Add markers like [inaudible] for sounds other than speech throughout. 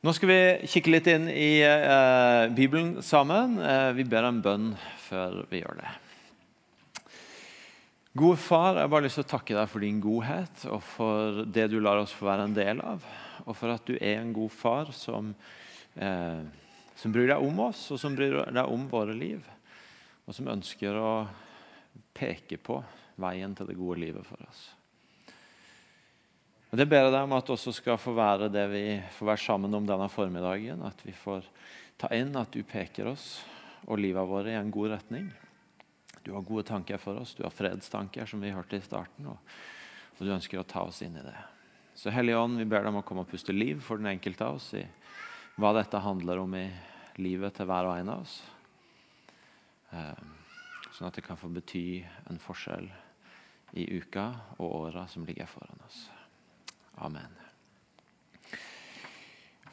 Nå skal vi kikke litt inn i eh, Bibelen sammen. Eh, vi ber en bønn før vi gjør det. Gode far, jeg har bare lyst til å takke deg for din godhet og for det du lar oss få være en del av. Og for at du er en god far som, eh, som bryr deg om oss, og som bryr deg om våre liv. Og som ønsker å peke på veien til det gode livet for oss. Og Det ber jeg deg om at også skal få være det vi får være sammen om denne formiddagen. At vi får ta inn at du peker oss og livet vårt i en god retning. Du har gode tanker for oss, du har fredstanker, som vi hørte i starten. Og, og du ønsker å ta oss inn i det. Så Hellige Ånd, vi ber deg om å komme og puste liv for den enkelte av oss i hva dette handler om i livet til hver og en av oss. Eh, sånn at det kan få bety en forskjell i uka og åra som ligger foran oss. Amen.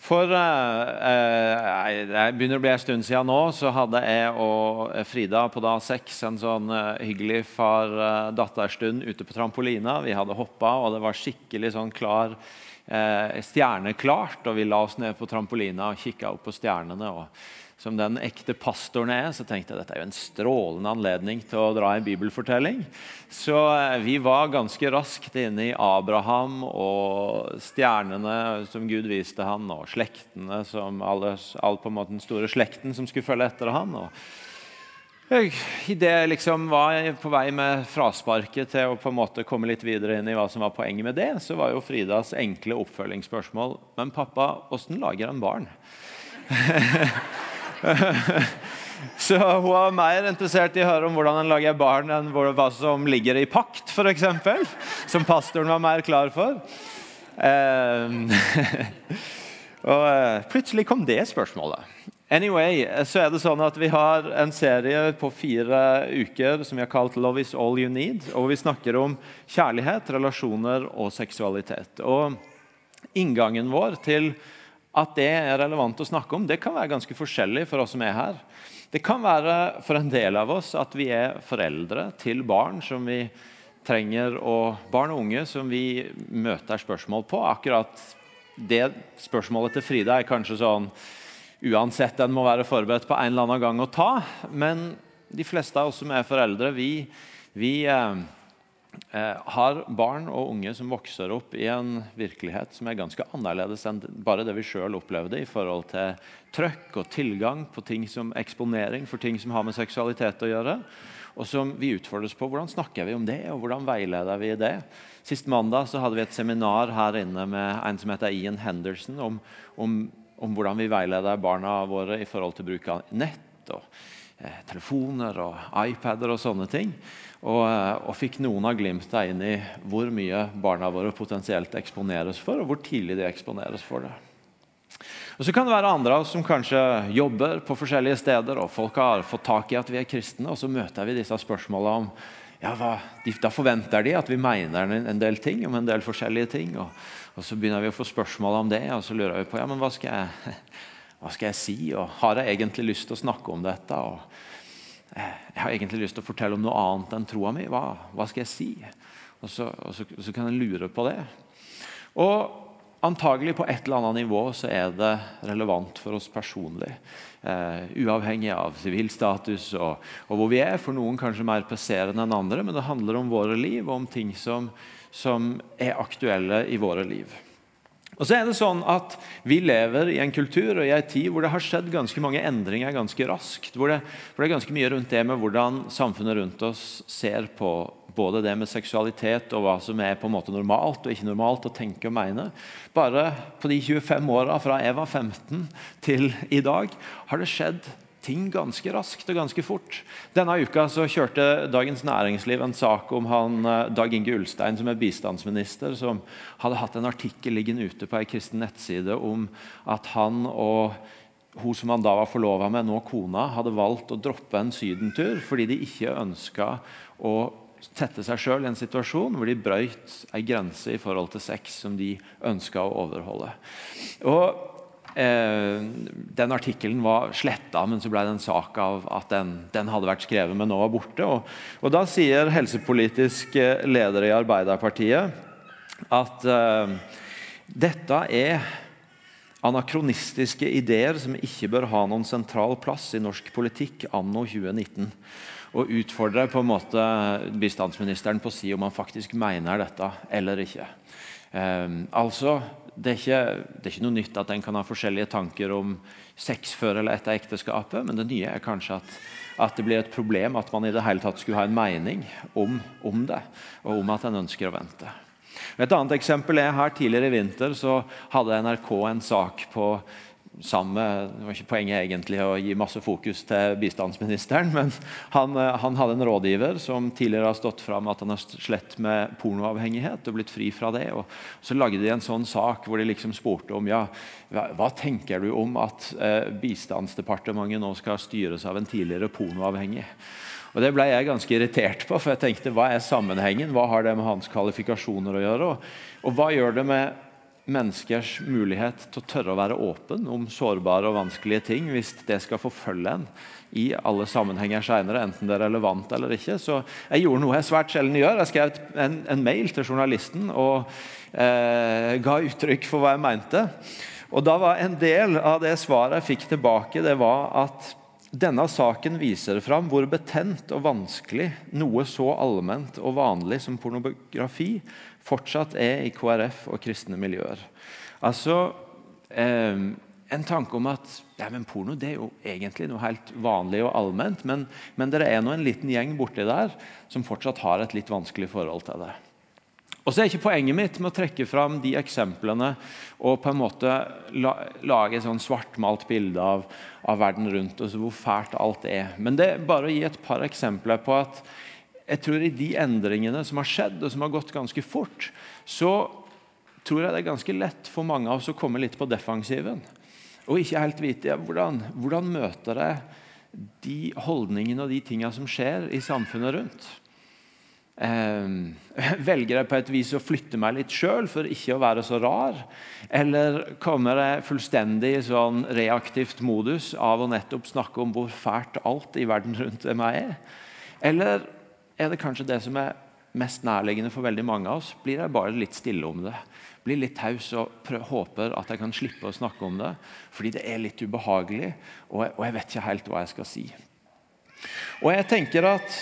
For eh, Det begynner å bli en stund siden nå, så hadde jeg og Frida på dag seks en sånn eh, hyggelig far-datter-stund ute på trampolina. Vi hadde hoppa, og det var skikkelig sånn klar eh, stjerneklart. Og vi la oss ned på trampolina og kikka opp på stjernene. og som den ekte pastoren er, så tenkte jeg at dette er jo en strålende anledning til å dra en bibelfortelling. Så eh, vi var ganske raskt inne i Abraham og stjernene som Gud viste han, og slektene som alle, all på en måte den store slekten som skulle følge etter han. og Idet jeg liksom var på vei med frasparket til å på en måte komme litt videre inn i hva som var poenget med det, så var jo Fridas enkle oppfølgingsspørsmål Men pappa, åssen lager en barn? [laughs] [laughs] Så hun var mer interessert i å høre om hvordan en lager barn, enn hva som ligger i pakt, f.eks. Som pastoren var mer klar for. Eh, [laughs] og eh, plutselig kom det spørsmålet. Anyway, så er det sånn at Vi har en serie på fire uker som vi har kalt 'Love is all you need'. og Vi snakker om kjærlighet, relasjoner og seksualitet. Og Inngangen vår til at det er relevant å snakke om, det kan være ganske forskjellig for oss som er her. Det kan være for en del av oss at vi er foreldre til barn som vi trenger, og barn og unge som vi møter spørsmål på. Akkurat det spørsmålet til Frida er kanskje sånn uansett en må være forberedt på en eller annen gang å ta. Men de fleste av oss som er foreldre, vi, vi eh, har barn og unge som vokser opp i en virkelighet som er ganske annerledes enn bare det vi sjøl opplevde i forhold til trøkk og tilgang på ting som eksponering for ting som har med seksualitet å gjøre. Og som vi utfordres på. Hvordan snakker vi om det, og hvordan veileder vi det? Sist mandag så hadde vi et seminar her inne med en som heter Ian Henderson, om, om, om hvordan vi veileder barna våre i forhold til bruk av nett og eh, telefoner og iPader og sånne ting. Og, eh, og, fikk noen av glimta inn i hvor mye barna våre potensielt eksponeres for, og hvor tidlig de eksponeres for det. Og Så kan det være andre av oss som kanskje jobber på forskjellige steder, og folk har fått tak i at vi er kristne, og så møter vi disse spørsmåla om ja, hva, de, Da forventer de at vi mener en del ting om en del forskjellige ting. Og, og Så begynner vi å få spørsmål om det, og så lurer vi på ja, men hva skal jeg, [laughs] hva skal jeg si, og har jeg egentlig lyst til å snakke om dette? og jeg har egentlig lyst til å fortelle om noe annet enn troa mi. Hva, hva, skal jeg si? Og så, og så, så kan en lure på det. Og antagelig på et eller annet nivå så er det relevant for oss personlig. Eh, uavhengig av sivilstatus og, og, hvor vi er. For noen kanskje mer presserende enn andre, men det handler om våre liv og om ting som, som er aktuelle i våre liv. Og så er det sånn at Vi lever i en kultur og i en tid hvor det har skjedd ganske mange endringer ganske raskt. Hvor det, hvor det, er ganske mye rundt det med hvordan samfunnet rundt oss ser på både det med seksualitet og hva som er på en måte normalt og ikke normalt å tenke og mene. Bare på de 25 åra fra jeg var 15 til i dag har det skjedd ting ganske raskt og ganske fort. Denne uka så kjørte Dagens Næringsliv en sak om han eh, Dag Inge Ulstein, som er bistandsminister, som hadde hatt en artikkel liggende ute på ei kristen nettside om at han og hun som han da var forlova med, nå kona, hadde valgt å droppe en sydentur fordi de ikke ønska å sette seg sjøl i en situasjon hvor de brøyt ei grense i forhold til sex som de ønska å overholde. Og Eh, den artikkelen var sletta, men så ble det en sak av at den, den hadde vært skrevet, men nå var borte. Og, og da sier helsepolitisk eh, leder i Arbeiderpartiet at eh, dette er Anakronistiske ideer som ikke bør ha noen sentral plass i norsk politikk anno 2019. Og utfordrer på en måte bistandsministeren på å si om han faktisk mener dette eller ikke. Um, altså, det er, ikke, det er, ikke, noe nytt at en kan ha forskjellige tanker om sex før eller etter ekteskapet, men det nye er kanskje at, at, det blir et problem at man i det hele tatt skulle ha en mening om, om det, og om at en ønsker å vente. Et annet eksempel er her Tidligere i vinter så hadde NRK en sak på samme, Det var ikke poenget egentlig å gi masse fokus til bistandsministeren, [laughs] men han, han, hadde en rådgiver som tidligere har stått fram at han har slett med pornoavhengighet og blitt fri fra det. og Så lagde de en sånn sak hvor de liksom spurte om ja, hva, hva tenker du om at eh, Bistandsdepartementet nå skal styres av en tidligere pornoavhengig. Og Det ble jeg ganske irritert på, for jeg tenkte hva er sammenhengen? Hva har det med hans kvalifikasjoner å gjøre? Og, og hva gjør det med menneskers mulighet til å tørre å være åpen om sårbare og vanskelige ting, hvis det skal forfølge en i alle sammenhenger senere, enten det er relevant eller ikke. Så jeg gjorde noe jeg svært sjelden gjør. Jeg skrev en, en mail til journalisten og eh, ga uttrykk for hva jeg mente. Og da var En del av det svaret jeg fikk tilbake, det var at denne saken viser fram hvor betent og vanskelig noe så allment og vanlig som pornografi fortsatt er i KrF og kristne miljøer. Altså, eh, En tanke om at ja, men porno det er jo egentlig noe helt vanlig og allment, men, men det er nå en liten gjeng borti der som fortsatt har et litt vanskelig forhold til det. Og så er ikke Poenget mitt med å trekke fram de eksemplene og på en måte la, lage et sånn svartmalt bilde av, av, verden rundt oss, hvor fælt alt er. Men det er bare å gi et par eksempler på at jeg tror i de endringene som har skjedd, og som har gått ganske fort, så tror jeg det er ganske lett for mange av oss å komme litt på defensiven. Og ikke helt vite ja, hvordan, hvordan møter jeg de holdningene og de tingene som skjer i samfunnet rundt eh, [laughs] Velger jeg på et vis å flytte meg litt sjøl for ikke å være så rar? Eller kommer jeg fullstendig i sånn reaktivt modus av å nettopp snakke om hvor fælt alt i verden rundt meg er? Eller er det kanskje det som er mest nærliggende for veldig mange av oss? Blir jeg bare litt stille om det? Blir litt taus og håper at jeg kan slippe å snakke om det fordi det er litt ubehagelig, og jeg, og jeg vet ikke helt hva jeg skal si. Og jeg tenker at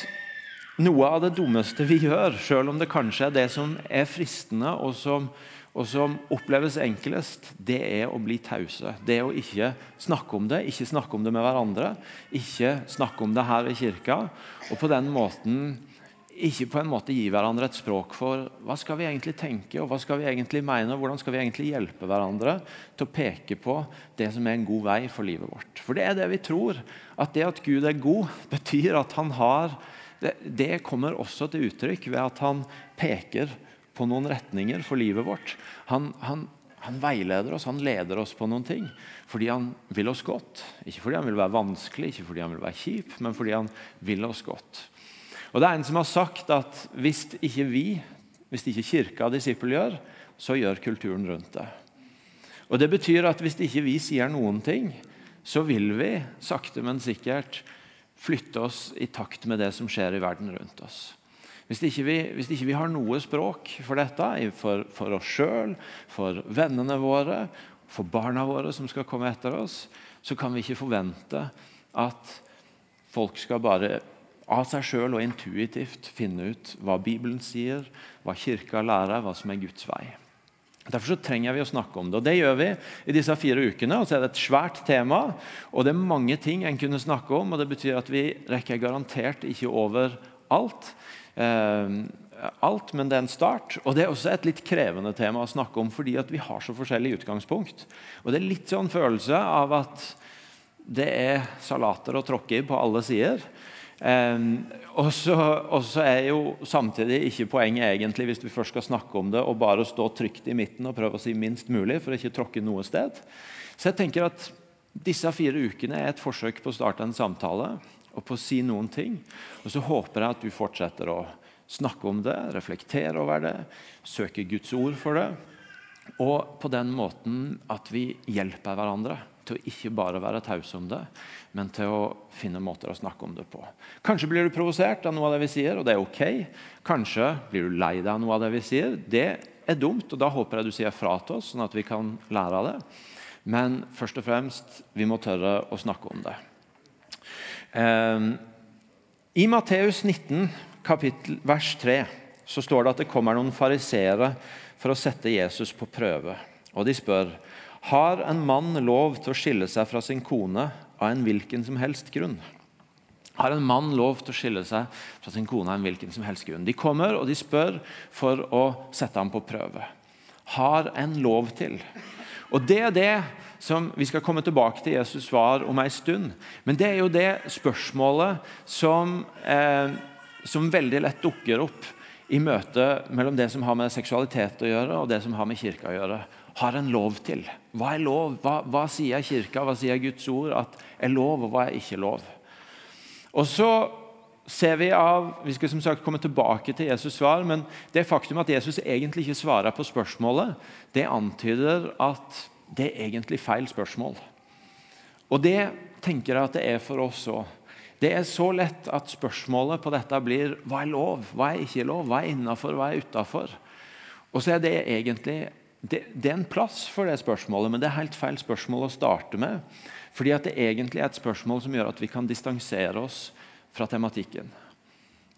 noe av det dummeste vi gjør, selv om det kanskje er det som er fristende og som, og som oppleves enklest, det er å bli tause. Det er å ikke snakke om det, ikke snakke om det med hverandre, ikke snakke om det her i kirka. Og på den måten ikke på en måte gi hverandre et språk for hva skal vi egentlig tenke og hva skal vi egentlig mene, og hvordan skal vi egentlig hjelpe hverandre til å peke på det som er en god vei for livet vårt. For det er det vi tror. At det at Gud er god, [laughs] betyr at han har det, det kommer også til uttrykk ved at han peker på noen retninger for livet vårt. Han, han, han, veileder oss, han leder oss på noen ting fordi han vil oss godt. Ikke fordi han vil være vanskelig, ikke fordi han vil være kjip, men fordi han vil oss godt. Og det er En som har sagt at hvis ikke vi, hvis ikke kirka og disippel gjør, så gjør kulturen rundt det. Og Det betyr at hvis ikke vi sier noen ting, så vil vi sakte, men sikkert flytte oss i takt med det som skjer i verden rundt oss. Hvis ikke vi, hvis ikke vi har noe språk for dette, for, for oss sjøl, for vennene våre, for barna våre som skal komme etter oss, så kan vi ikke forvente at folk skal bare av seg sjøl og intuitivt finne ut hva Bibelen sier, hva Kirka lærer, hva som er Guds vei. Derfor så trenger vi å snakke om det. og Det gjør vi i disse fire ukene. og så er Det et svært tema, og det er mange ting en kunne snakke om. og Det betyr at vi rekker garantert ikke over alt. Eh, alt, men det er en start. Og det er også et litt krevende tema å snakke om fordi vi har så forskjellig utgangspunkt. Og Det er litt sånn følelse av at det er salater å tråkke i på alle sider. Um, og så er jo samtidig ikke poenget egentlig hvis vi først skal snakke om det, å bare stå trygt i midten og prøve å si minst mulig for å ikke tråkke noe sted. Så jeg tenker at disse fire ukene er et forsøk på å starte en samtale og på å si noen ting. Og så håper jeg at du fortsetter å snakke om det, reflektere over det, søke Guds ord for det. Og på den måten at vi hjelper hverandre til å ikke bare være tause om det, men til å finne måter å snakke om det på. Kanskje blir du provosert av noe av det vi sier, og det er ok. Kanskje blir du lei deg av noe av det vi sier. Det er dumt, og da håper jeg du sier fra til oss, sånn at vi kan lære av det. Men først og fremst vi må tørre å snakke om det. Eh, I Matteus 19, kapittel, vers 3, så står det at det kommer noen fariseere for å sette Jesus på prøve. Og de spør har en mann lov til å skille seg fra sin kone av en hvilken som helst grunn. Har en mann lov til å skille seg fra sin kone av en hvilken som helst grunn? De kommer og de spør for å sette ham på prøve. Har en lov til? Og Det er det som vi skal komme tilbake til Jesus svar om en stund. Men det er jo det spørsmålet som, eh, som veldig lett dukker opp i møtet mellom det som har med seksualitet å gjøre, og det som har med kirka å gjøre. Har en lov til? Hva er lov? Hva, hva sier kirka, hva sier Guds ord at er lov, og hva er ikke lov? Og så ser Vi av, vi skal som sagt komme tilbake til Jesus' svar, men det faktum at Jesus egentlig ikke svarer på spørsmålet, det antyder at det er egentlig feil spørsmål. Og det tenker jeg at det er for oss òg. Det er så lett at spørsmålet på dette blir hva er lov, hva er ikke lov, hva er innafor, hva er utafor. Og så er det egentlig det, det, er en plass for det spørsmålet, men det er helt feil spørsmål å starte med. Fordi at det egentlig er et spørsmål som gjør at vi kan distansere oss fra tematikken.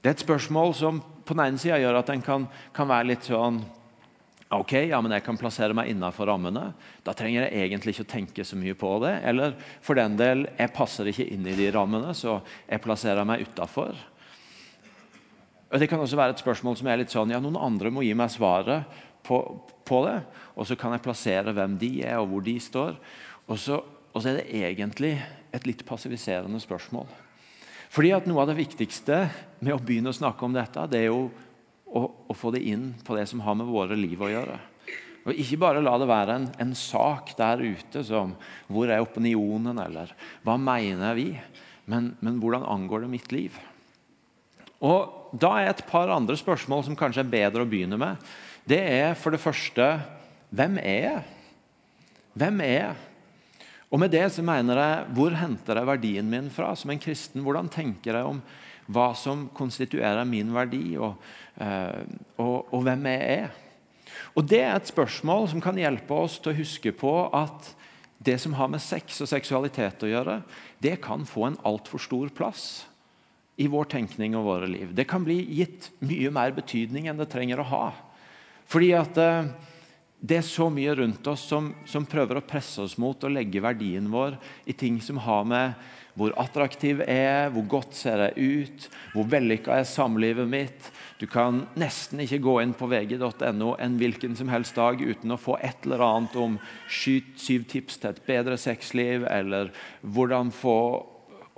Det er et spørsmål som på den ene sida gjør at en kan, kan, være litt sånn Ok, ja, men jeg kan plassere meg innafor rammene. Da trenger jeg egentlig ikke å tenke så mye på det. Eller for den del, jeg passer ikke inn i de rammene, så jeg plasserer meg utafor. Det kan også være et spørsmål som er litt sånn ja, noen andre må gi meg svaret på, på det. Og så kan jeg plassere hvem de er, og hvor de står. Og så og så er det egentlig et litt passiviserende spørsmål. Fordi at Noe av det viktigste med å begynne å snakke om dette, det er jo å, å få det inn på det som har med våre liv å gjøre. Og Ikke bare la det være en, en sak der ute som hvor er opinionen, eller hva mener vi, men, men hvordan angår det mitt liv? Og Da er et par andre spørsmål som kanskje er bedre å begynne med. Det er for det første hvem er jeg? Hvem er jeg? Og med det så mener jeg, Hvor henter jeg verdien min fra som en kristen? Hvordan tenker jeg om hva som konstituerer min verdi, og, eh, og, og hvem jeg er? Og Det er et spørsmål som kan hjelpe oss til å huske på at det som har med sex og seksualitet å gjøre, det kan få en altfor stor plass i vår tenkning og våre liv. Det kan bli gitt mye mer betydning enn det trenger å ha. Fordi at eh, det er så mye rundt oss som, som, prøver å presse oss mot å legge verdien vår i ting som har med hvor attraktiv jeg er, hvor godt ser jeg ut, hvor vellykka er samlivet mitt. Du kan nesten ikke gå inn på vg.no en hvilken som helst dag uten å få et eller annet om skyt syv tips til et bedre sexliv, eller hvordan få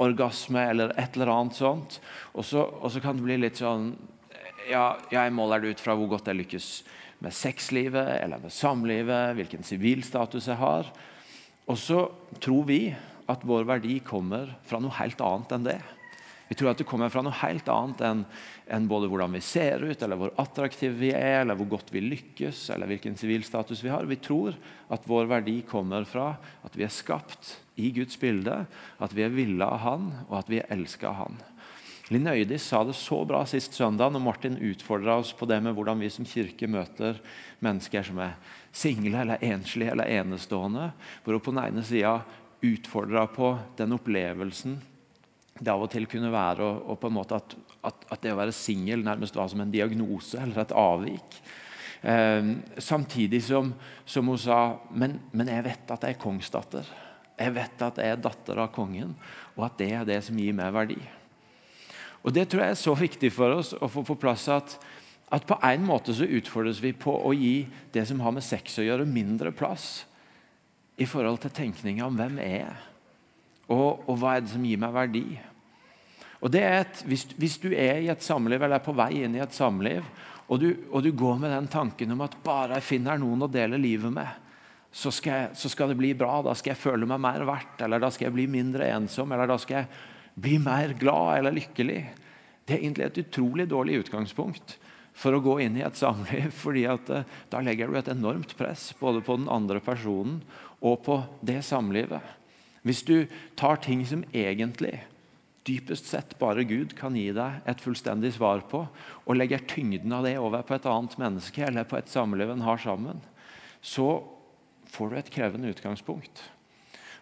orgasme, eller et eller annet sånt. Og så, og så kan det bli litt sånn ja, jeg måler det ut fra hvor godt jeg lykkes med sexlivet eller med samlivet, hvilken sivilstatus jeg har. Og så tror vi at vår verdi kommer fra noe helt annet enn det. Vi tror at det kommer fra noe helt annet enn, enn både hvordan vi ser ut, eller hvor attraktive vi er, eller hvor godt vi lykkes, eller hvilken sivilstatus vi har. Vi tror at vår verdi kommer fra at vi er skapt i Guds bilde, at vi er ville av Han, og at vi er elska av Han. Linn Øydis sa det så bra sist søndag når Martin utfordra oss på det med hvordan vi som kirke møter mennesker som er single eller enslige eller enestående. Hvor hun på den ene sida utfordra på den opplevelsen det av og til kunne være og, og på en måte at, at, at det å være singel nærmest var som en diagnose eller et avvik. Eh, samtidig som, som, hun sa men, men jeg vet at jeg er kongsdatter. Jeg vet at jeg er datter av kongen, og at det er det som gir meg verdi. Og Det tror jeg er så viktig for oss å få på plass at, at på en måte så utfordres vi på å gi det som har med sex å gjøre, mindre plass i forhold til tenkninga om hvem er jeg og, og hva er det som gir meg verdi. Og det er et, hvis, hvis, du er i et samliv eller er på vei inn i et samliv, og du, og du går med den tanken om at bare jeg finner noen å dele livet med, så skal, jeg, så skal, det bli bra. Da skal jeg føle meg mer verdt, eller da skal jeg bli mindre ensom, eller da skal jeg bli mer glad eller lykkelig. Det er egentlig et utrolig dårlig utgangspunkt for å gå inn i et samliv. [laughs] fordi at eh, Da legger du et enormt press både på den andre personen og på det samlivet. Hvis du tar ting som egentlig dypest sett bare Gud kan gi deg et fullstendig svar på, og legger tyngden av det over på et annet menneske eller på et samliv en har sammen, så får du et krevende utgangspunkt.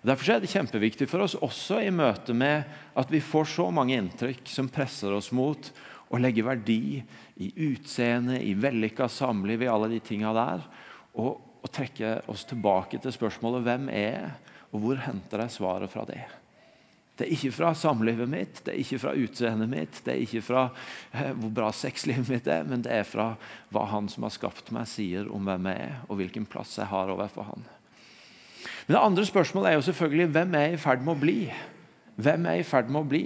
Derfor er det kjempeviktig for oss også i møte med at vi får så mange inntrykk som presser oss mot å legge verdi i utseende, i vellykka samliv, i alle de tinga der. Og, og, trekke oss tilbake til spørsmålet hvem er og hvor henter jeg svaret fra det? Det er ikke fra samlivet mitt, det er ikke fra utseendet mitt, det er ikke fra eh, hvor bra sexlivet mitt er, men det er fra hva han som har skapt meg, sier om hvem jeg er, og hvilken plass jeg har overfor han. Men Det andre spørsmålet er jo selvfølgelig hvem er i ferd med å bli? Hvem er i ferd med å bli?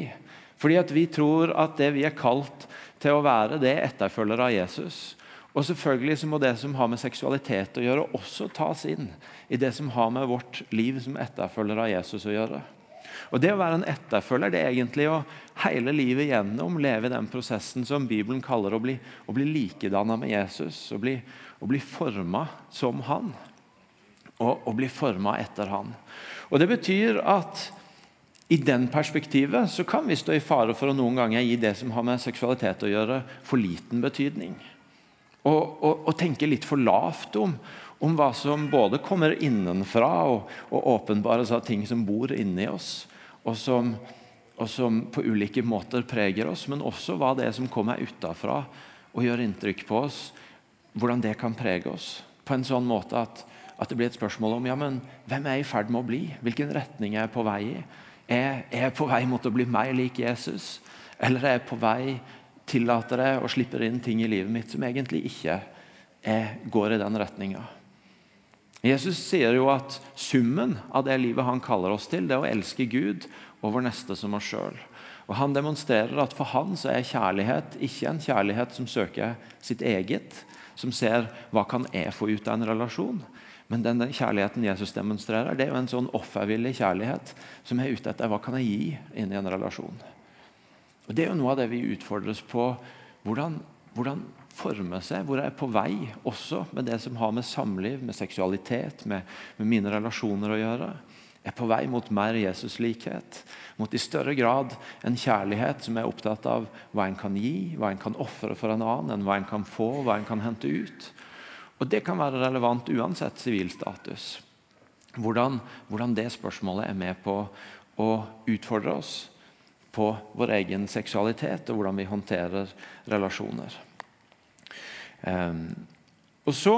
Fordi at vi tror at det vi er kalt til å være, det er etterfølgere av Jesus. Og selvfølgelig så må det som har med seksualitet å gjøre, også tas inn i det som har med vårt liv som etterfølgere av Jesus å gjøre. Og Det å være en etterfølger det er egentlig å hele livet gjennom leve i den prosessen som Bibelen kaller å bli, å bli likedanna med Jesus. Å bli, å bli forma som han. Og å bli forma etter han. Og Det betyr at i den perspektivet så kan vi stå i fare for å noen ganger gi det som har med seksualitet å gjøre, for liten betydning. Og, og, og tenke litt for lavt om, om hva som både kommer innenfra og, og åpenbares av ting som bor inni oss, og som, og som, på ulike måter preger oss, men også hva det er som kommer utafra og gjør inntrykk på oss. Hvordan det kan prege oss på en sånn måte at, at det blir et spørsmål om ja, men hvem er jeg i ferd med å bli? Hvilken retning er jeg på vei i? Er, jeg på vei mot å bli mer lik Jesus? Eller er jeg på vei tillater det og slipper inn ting i livet mitt som egentlig ikke er, går i den retninga? Jesus sier jo at summen av det livet han kaller oss til, det er å elske Gud og vår neste som oss sjøl. Han demonstrerer at for han så er kjærlighet ikke en kjærlighet som søker sitt eget, som ser hva kan jeg få ut av en relasjon. Men den kjærligheten Jesus demonstrerer, det er jo en sånn offervillig kjærlighet som er ute etter hva kan jeg gi inn i en relasjon. Og Det er jo noe av det vi utfordres på. Hvordan, hvordan forme seg, hvor jeg er på vei også med det som har med samliv, med seksualitet, med, med mine relasjoner å gjøre. Jeg er på vei mot mer Jesus-likhet, mot i større grad en kjærlighet som er opptatt av hva en kan gi, hva en kan ofre for en annen, enn hva en kan få, hva en kan hente ut. Og Det kan være relevant uansett sivilstatus. Hvordan, hvordan det spørsmålet er med på å utfordre oss på vår egen seksualitet, og hvordan vi håndterer relasjoner. Um, og så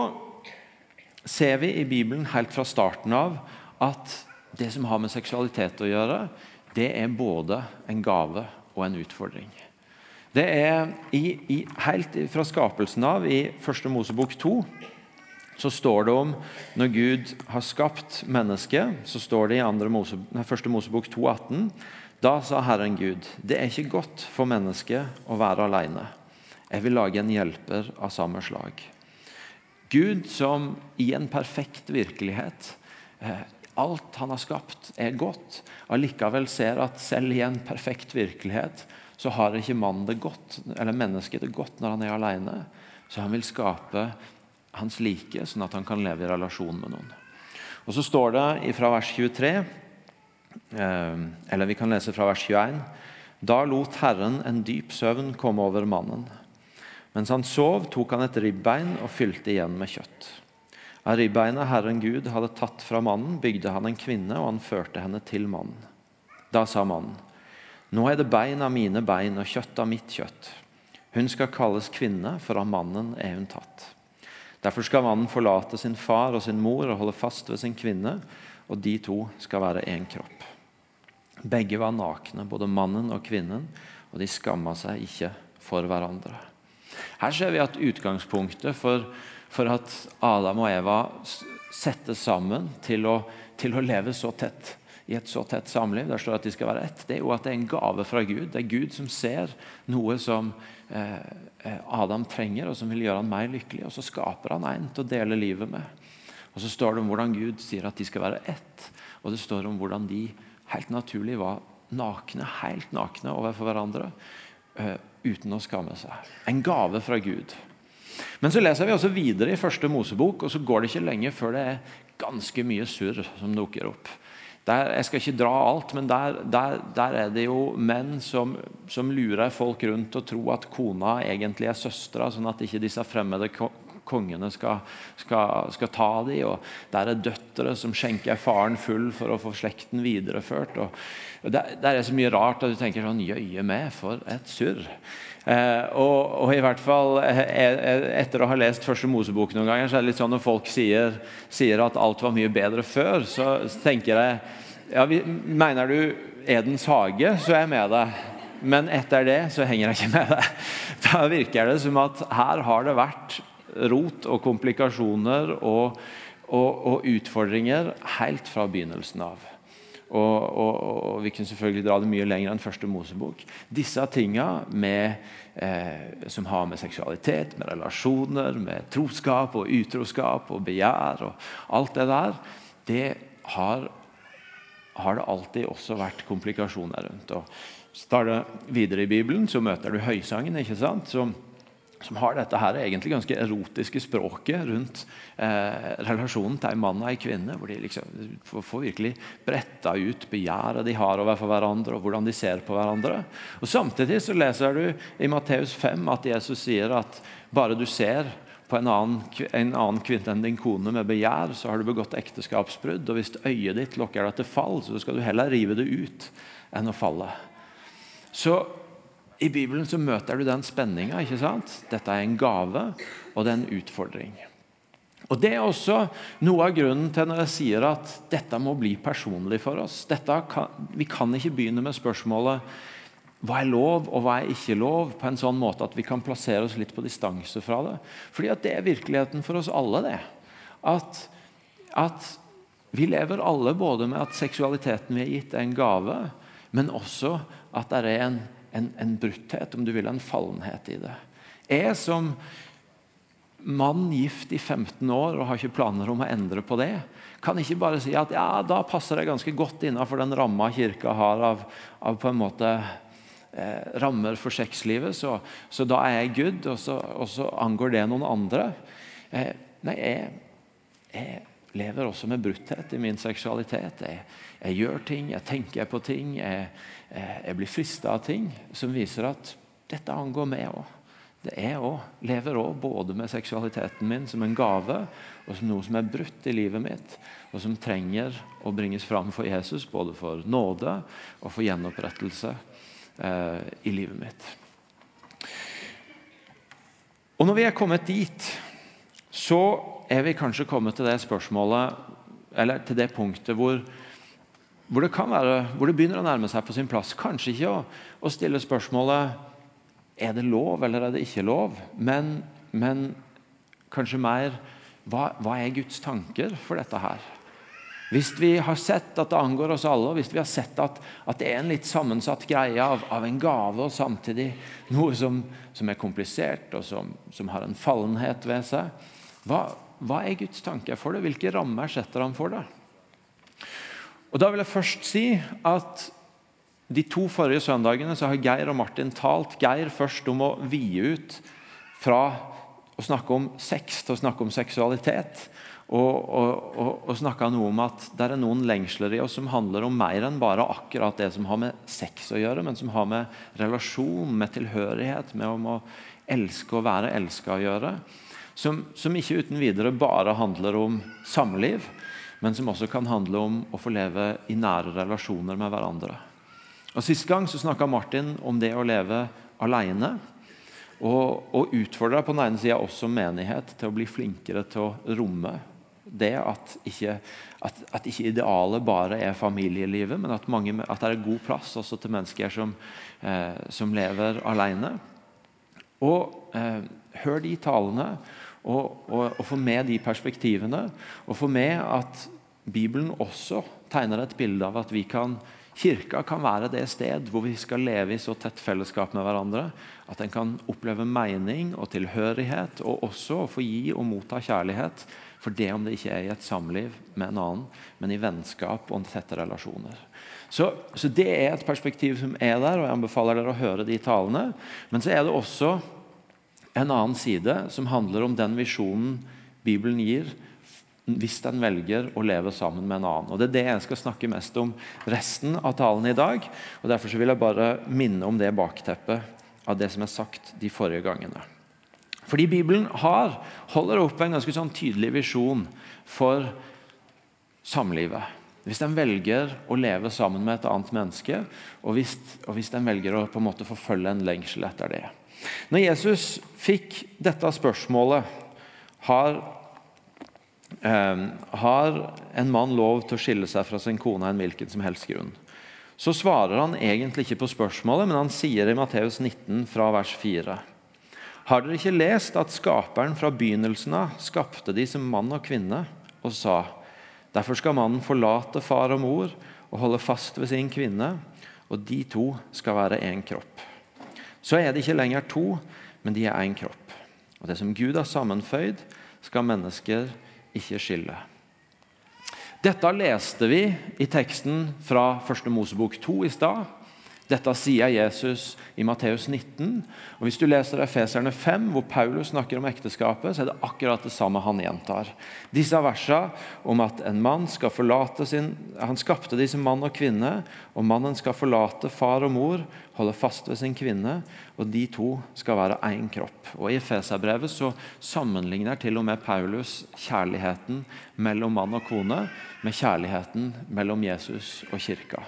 ser vi i Bibelen helt fra starten av at det som har med seksualitet å gjøre, det er både en gave og en utfordring. Det er i, i, Helt fra skapelsen av, i første Mosebok 2, så står det om når Gud har skapt mennesket, så står det i Mose, første Mosebok 2,18 Da sa Herren Gud, det er ikke godt for mennesket å være alene. Jeg vil lage en hjelper av samme slag. Gud som i en perfekt virkelighet eh, Alt han har skapt, er godt. Allikevel ser at selv i en perfekt virkelighet så har ikke mannen det godt, eller mennesket det godt når han er alene. Så han vil skape hans like, sånn at han kan leve i relasjon med noen. Og Så står det fra vers 23, eh, eller vi kan lese fra vers 21. Da lot Herren en dyp søvn komme over mannen. Mens han sov, tok han et ribbein og fylte igjen med kjøtt. Av ribbeinet Herren Gud hadde tatt fra mannen, bygde han en kvinne, og han førte henne til mannen. Da sa mannen, Nå er det bein av mine bein og kjøtt av mitt kjøtt. Hun skal kalles kvinne, for av mannen er hun tatt. Derfor skal mannen forlate sin far og sin mor og holde fast ved sin kvinne, og de to skal være én kropp. Begge var nakne, både mannen og kvinnen, og de skamma seg ikke for hverandre. Her ser vi at utgangspunktet for, for at Adam og Eva settes sammen til å, til å, leve så tett i et så tett samliv, der står at de skal være ett, det er jo at det er en gave fra Gud. Det er Gud som ser noe som eh, eh, Adam trenger, og som vil gjøre han mer lykkelig. Og så skaper han en til å dele livet med. Og så står det om hvordan Gud sier at de skal være ett. Og det står om hvordan de helt naturlig var nakne, helt nakne overfor hverandre. Eh, uten å skamme seg. En gave fra Gud. Men så leser vi også videre i første Mosebok, og så går det ikke lenge før det er ganske mye surr som dukker opp. Der, jeg skal ikke dra alt, men der, der, der er det jo menn som, som, lurer folk rundt og tror at kona egentlig er søstera, sånn at ikke disse fremmede kongene skal, skal, skal ta dem. Og der er døtre som skjenker faren full for å få slekten videreført. Og, og der, er så mye rart at du tenker sånn Jøye meg, for et surr. Eh, og, og, i hvert fall eh, eh, Etter å ha lest første Mosebok noen ganger, så er det litt sånn når folk sier, sier at alt var mye bedre før, så tenker jeg ja, vi, Mener du Edens hage, så er jeg med deg. Men etter det så henger jeg ikke med deg. [laughs] Da virker det som at her har det vært rot og komplikasjoner og, og, og utfordringer helt fra begynnelsen av. Og, og, og, vi kunne selvfølgelig dra det mye lenger enn første Mosebok. Disse tinga eh, som har med seksualitet, med relasjoner, med troskap og utroskap og begjær og alt det der, det har, har det alltid også vært komplikasjoner rundt. Og Står det videre i Bibelen, så møter du høysangen. ikke sant? Som som har dette her egentlig ganske erotiske språket rundt eh, relasjonen til en mann og en kvinne. Hvor de liksom får, får virkelig bretta ut begjæret de har overfor hverandre, og hvordan de ser på hverandre. Og Samtidig så leser du i Matteus 5 at Jesus sier at bare du ser på en annen, en annen kvinne enn din kone med begjær, så har du begått ekteskapsbrudd. Og hvis øyet ditt lokker deg til fall, så skal du heller rive det ut enn å falle. Så i Bibelen så møter du den spenninga. Dette er en gave, og det er en utfordring. Og Det er også noe av grunnen til når jeg sier at dette må bli personlig for oss. Kan, vi kan ikke begynne med spørsmålet hva er lov og hva er ikke lov, på en sånn måte at vi kan plassere oss litt på distanse fra det. Fordi at det er virkeligheten for oss alle. det. At, at vi lever alle både med at seksualiteten vi er gitt, er en gave, men også at det er en en, en brutthet, om du vil, en fallenhet i det. Jeg som mann gift i 15 år og har ikke planer om å endre på det, kan ikke bare si at ja, da passer det ganske godt innenfor den ramma kirka har av, av på en måte eh, rammer for sexlivet, så, så, da er jeg good, og så, og så angår det noen andre. Eh, nei, jeg, jeg, lever også med brutthet i min seksualitet. Jeg, jeg gjør ting, jeg tenker på ting. jeg jeg blir frista av ting som viser at dette angår meg òg. Det er også, lever òg både med seksualiteten min som en gave og som noe som er brutt i livet mitt, og som trenger å bringes fram for Jesus, både for nåde og for gjenopprettelse eh, i livet mitt. Og Når vi er kommet dit, så er vi kanskje kommet til det spørsmålet, eller til det punktet hvor hvor det, være, hvor det, begynner å nærme seg på sin plass. Kanskje ikke å, å stille spørsmålet er det lov eller er det ikke lov, men, men kanskje mer hva, hva, er Guds tanker for dette her? Hvis vi har sett at det angår oss alle, og hvis vi har sett at, at det er en litt sammensatt greie av, av en gave og samtidig noe som, som er komplisert og som, som, har en fallenhet ved seg, hva, hva er Guds tanker for det? Hvilke rammer setter han for det? Og Da vil jeg først si at de to forrige søndagene så har Geir og Martin talt. Geir først om å vie ut fra å snakke om sex til å snakke om seksualitet. Og, og, og, og snakka noe om at det er noen lengsler i oss som handler om mer enn bare akkurat det som har med sex å gjøre, men som har med relasjon, med tilhørighet, med om å elske og være elska å gjøre. Som, som ikke uten videre bare handler om samliv, men som også kan handle om å få leve i nære relasjoner med hverandre. Og Sist gang så snakka Martin om det å leve alene. Og, og utfordra på den ene sida også menighet til å bli flinkere til å romme det at ikke, at, at ikke idealet bare er familielivet, men at, mange, at, det er god plass også til mennesker som, eh, som lever alene. Og eh, hør de talene, og, og, og, få med de perspektivene. Og få med at Bibelen også tegner et bilde av at vi kan, kirka kan være det sted hvor vi skal leve i så tett fellesskap med hverandre at en kan oppleve mening og tilhørighet, og også få gi og motta kjærlighet. For det om det ikke er i et samliv med en annen, men i vennskap og tette relasjoner. Så, så, Det er et perspektiv som er der, og jeg anbefaler dere å høre de talene. Men så er det også en annen side som handler om den visjonen Bibelen gir hvis den velger å leve sammen med en annen. Og Det er det jeg skal snakke mest om resten av talen i dag. og Derfor vil jeg bare minne om det bakteppet av det som er sagt de forrige gangene. Fordi Bibelen har, holder opp en ganske sånn tydelig visjon for samlivet. Hvis en velger å leve sammen med et annet menneske, og hvis, og hvis den velger å på en måte forfølge en lengsel etter det. Når Jesus fikk dette spørsmålet har, eh, har en mann lov til å skille seg fra sin kone av en hvilken som helst grunn? Så svarer han egentlig ikke på spørsmålet, men han sier i Matteus 19 fra vers 4. Har dere ikke lest at Skaperen fra begynnelsen av skapte de som mann og kvinne, og sa:" Derfor skal mannen forlate far og mor og holde fast ved sin kvinne, og de to skal være én kropp. Så er det ikke lenger to, men de er én kropp. Og det som Gud har sammenføyd, skal mennesker ikke skille. Dette leste vi i teksten fra 1. Mosebok 2 i stad. Dette sier Jesus i Matteus 19. Og Hvis du leser Efeserne 5, hvor Paulus snakker om ekteskapet, så er det akkurat det samme han gjentar. Disse versene om at en mann skal forlate sin Han skapte som mann og kvinne, og mannen skal forlate far og mor, holde fast ved sin kvinne, og de to skal være én kropp. Og I Efeserbrevet så sammenligner til og med Paulus kjærligheten mellom mann og kone med kjærligheten mellom Jesus og kirka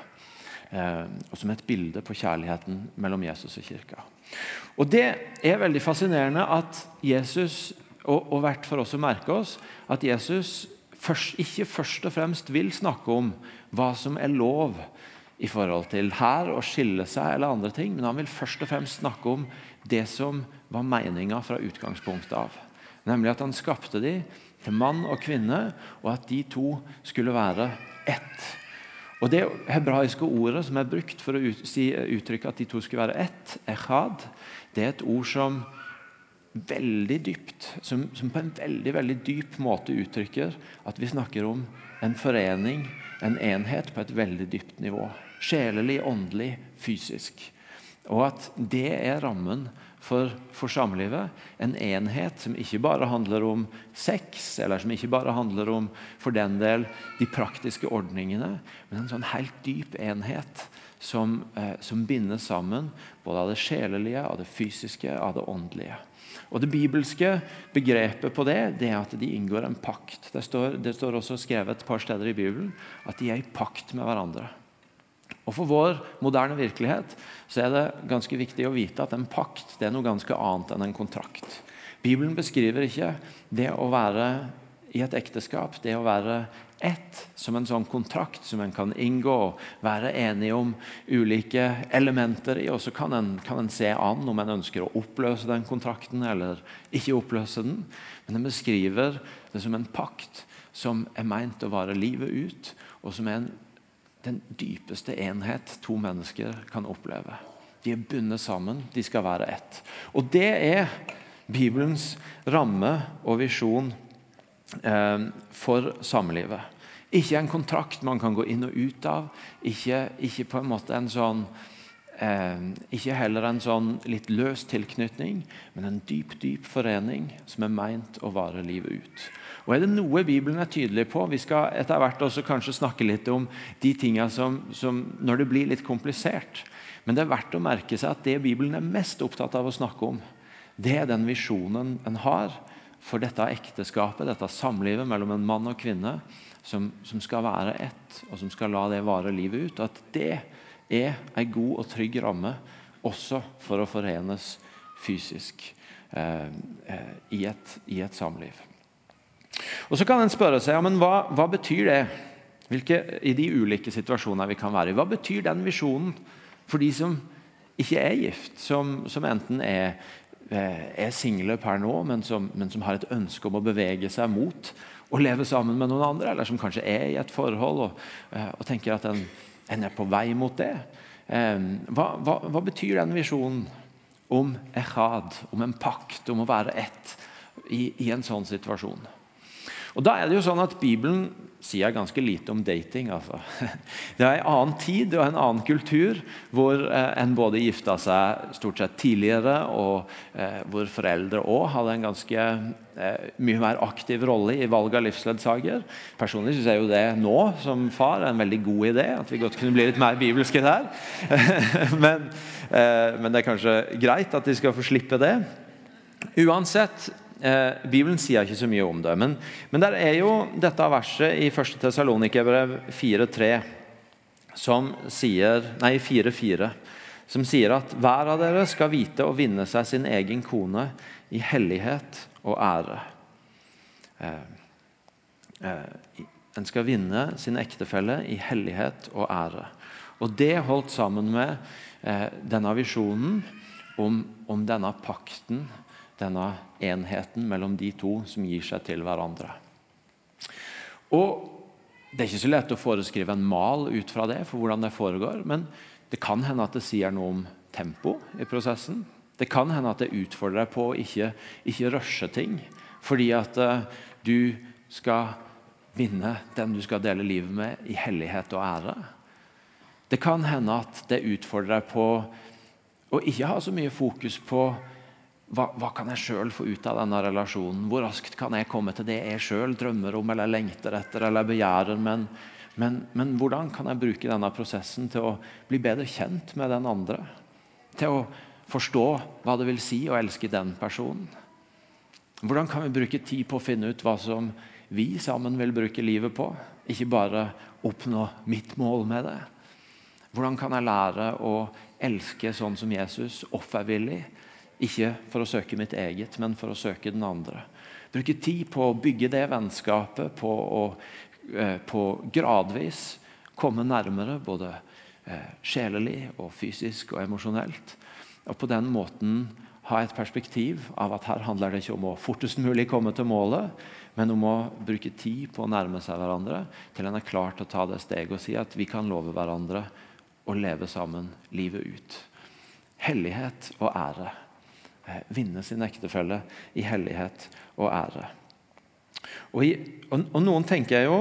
og som et bilde på kjærligheten mellom Jesus og kirka. Og Det er veldig fascinerende at Jesus, og, og verdt for oss å merke oss, at Jesus først, ikke først og fremst vil snakke om hva som er lov i forhold til her å skille seg eller andre ting, men han vil først og fremst snakke om det som var meninga fra utgangspunktet av. Nemlig at han skapte dem til mann og kvinne, og at de to skulle være ett. Og Det hebraiske ordet som er brukt for å uttrykke at de to skulle være ett, echad, det er et ord som veldig dypt, som, som, på en veldig veldig dyp måte uttrykker at vi snakker om en forening, en enhet, på et veldig dypt nivå. Sjelelig, åndelig, fysisk. Og at det er rammen for, for samlivet. En enhet som ikke bare handler om sex, eller som ikke bare handler om for den del de praktiske ordningene, men en sånn helt dyp enhet som, eh, som binder sammen både av det sjelelige, av det fysiske, av det åndelige. Og Det bibelske begrepet på det det er at de inngår en pakt. Det står, det står også skrevet et par steder i Bibelen at de er i pakt med hverandre. Og For vår moderne virkelighet så er det ganske viktig å vite at en pakt det er noe ganske annet enn en kontrakt. Bibelen beskriver ikke det å være i et ekteskap, det å være ett, som en sånn kontrakt som en kan inngå og være enige om ulike elementer i. Og så kan en, kan en se an om en ønsker å oppløse den kontrakten eller ikke oppløse den. Men den beskriver det som en pakt som er meint å vare livet ut, og som er en den dypeste enhet to mennesker kan oppleve. De er bundet sammen, de skal være ett. Og det er Bibelens ramme og visjon eh, for samlivet. Ikke en kontrakt man kan gå inn og ut av. Ikke, ikke på en måte en sånn eh, Ikke heller en sånn litt løs tilknytning, men en dyp, dyp forening som er meint å vare livet ut. Og Er det noe Bibelen er tydelig på Vi skal etter hvert også kanskje snakke litt om de tingene som, som, når det blir litt komplisert. Men det er verdt å merke seg at det Bibelen er mest opptatt av å snakke om, det er den visjonen en har for dette ekteskapet, dette samlivet mellom en mann og kvinne, som, som skal være ett, og som skal la det vare livet ut. At det er en god og trygg ramme også for å forenes fysisk eh, eh, i, et, i et samliv. Og Så kan en spørre seg ja, men hva, hva betyr det Hvilke, i de ulike situasjonene vi kan være i. Hva betyr den visjonen for de som ikke er gift, som, som enten er, eh, er single per nå, men som, men som, har et ønske om å bevege seg mot å leve sammen med noen andre, eller som kanskje er i et forhold og, eh, og tenker at en, en, er på vei mot det. Eh, hva, hva, hva betyr den visjonen om echad, om en pakt, om å være ett i, i en sånn situasjon? Og da er det jo sånn at Bibelen sier ganske lite om dating. altså. [laughs] Det er en annen tid og en annen kultur hvor eh, en både gifta seg stort sett tidligere, og eh, hvor foreldre òg hadde en ganske eh, mye mer aktiv rolle i valg av livsledsager. Personlig syns jeg jo det nå som far er en veldig god idé, at vi godt kunne bli litt mer bibelske der. [laughs] men, men det er kanskje greit at de skal få slippe det. Uansett, eh, Bibelen sier ikke så mye om det. Men, men der er jo dette verset i 1. Tessalonikerbrev 4.3 som sier Nei, 4.4 som sier at hver av dere skal vite å vinne seg sin egen kone i hellighet og ære. Eh, eh, en skal vinne sin ektefelle i hellighet og ære. Og Det holdt sammen med eh, denne visjonen om, om, denne pakten, denne enheten mellom de to som gir seg til hverandre. Og Det er ikke så lett å foreskrive en mal ut fra det for hvordan det foregår. men det kan hende at det sier noe om tempo i prosessen. Det kan hende at det utfordrer deg på å ikke, ikke rushe ting. Fordi at uh, du skal vinne den du skal dele livet med, i hellighet og ære. Det kan hende at det utfordrer deg på å ikke ha så mye fokus på hva, hva kan jeg sjøl få ut av denne relasjonen? Hvor raskt kan jeg komme til det jeg sjøl drømmer om eller lengter etter eller begjærer? men men, men, hvordan kan jeg bruke denne prosessen til å bli bedre kjent med den andre? Til å forstå hva det vil si å elske den personen? Hvordan kan vi bruke tid på å finne ut hva som vi sammen vil bruke livet på? Ikke bare oppnå mitt mål med det. Hvordan kan jeg lære å elske sånn som Jesus, offervillig? Ikke for å søke mitt eget, men for å søke den andre. Bruke tid på å bygge det vennskapet, på å Eh, på gradvis komme nærmere, både eh, sjelelig, og fysisk og emosjonelt. Og på den måten ha et perspektiv av at her handler det ikke om å fortest mulig komme til målet, men om å bruke tid på å nærme seg hverandre til en er klar til å ta det steget og si at vi kan love hverandre å leve sammen livet ut. Hellighet og ære. Eh, vinne sin ektefelle i hellighet og ære. Og, i, og, og, Noen tenker jo,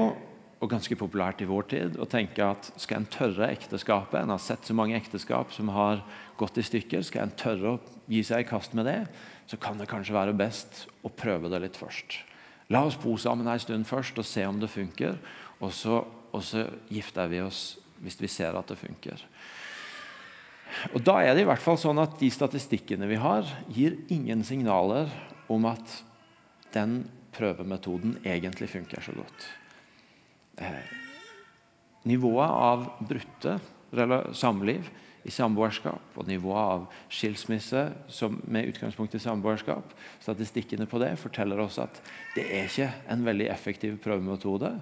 og ganske populært i vår tid, å tenke at skal en tørre ekteskapet En har sett så mange ekteskap som har gått i stykker. Skal en tørre å gi seg i kast med det, så kan det kanskje være best å prøve det litt først. La oss bo sammen en stund først og se om det funker. Og så, og så gifter vi oss hvis vi ser at det funker. Og Da er det i hvert fall sånn at de statistikkene vi har, gir ingen signaler om at den prøvemetoden egentlig funker så godt. Eh, nivået av brutte samliv i samboerskap og nivået av skilsmisse med utgangspunkt i samboerskap, statistikkene på det forteller oss at det er ikke en veldig effektiv prøvemetode.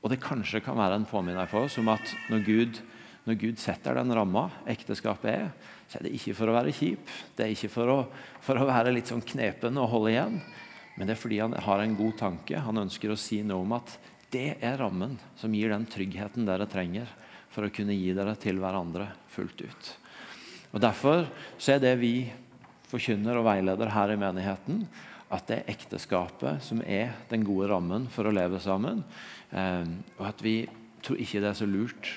Og det kanskje kan være en påminner for oss om at når Gud, når Gud setter den ramma ekteskapet er, så er det ikke for å være kjip. Det er ikke for å, for å være litt sånn knepen og holde igjen. Men det er fordi han har en god tanke. Han ønsker å si noe om at det er rammen som gir den tryggheten dere trenger for å kunne gi dere til hverandre fullt ut. Og Derfor så er det vi forkynner og veileder her i menigheten, at det er ekteskapet som er den gode rammen for å leve sammen. Eh, og at vi tror ikke det er så lurt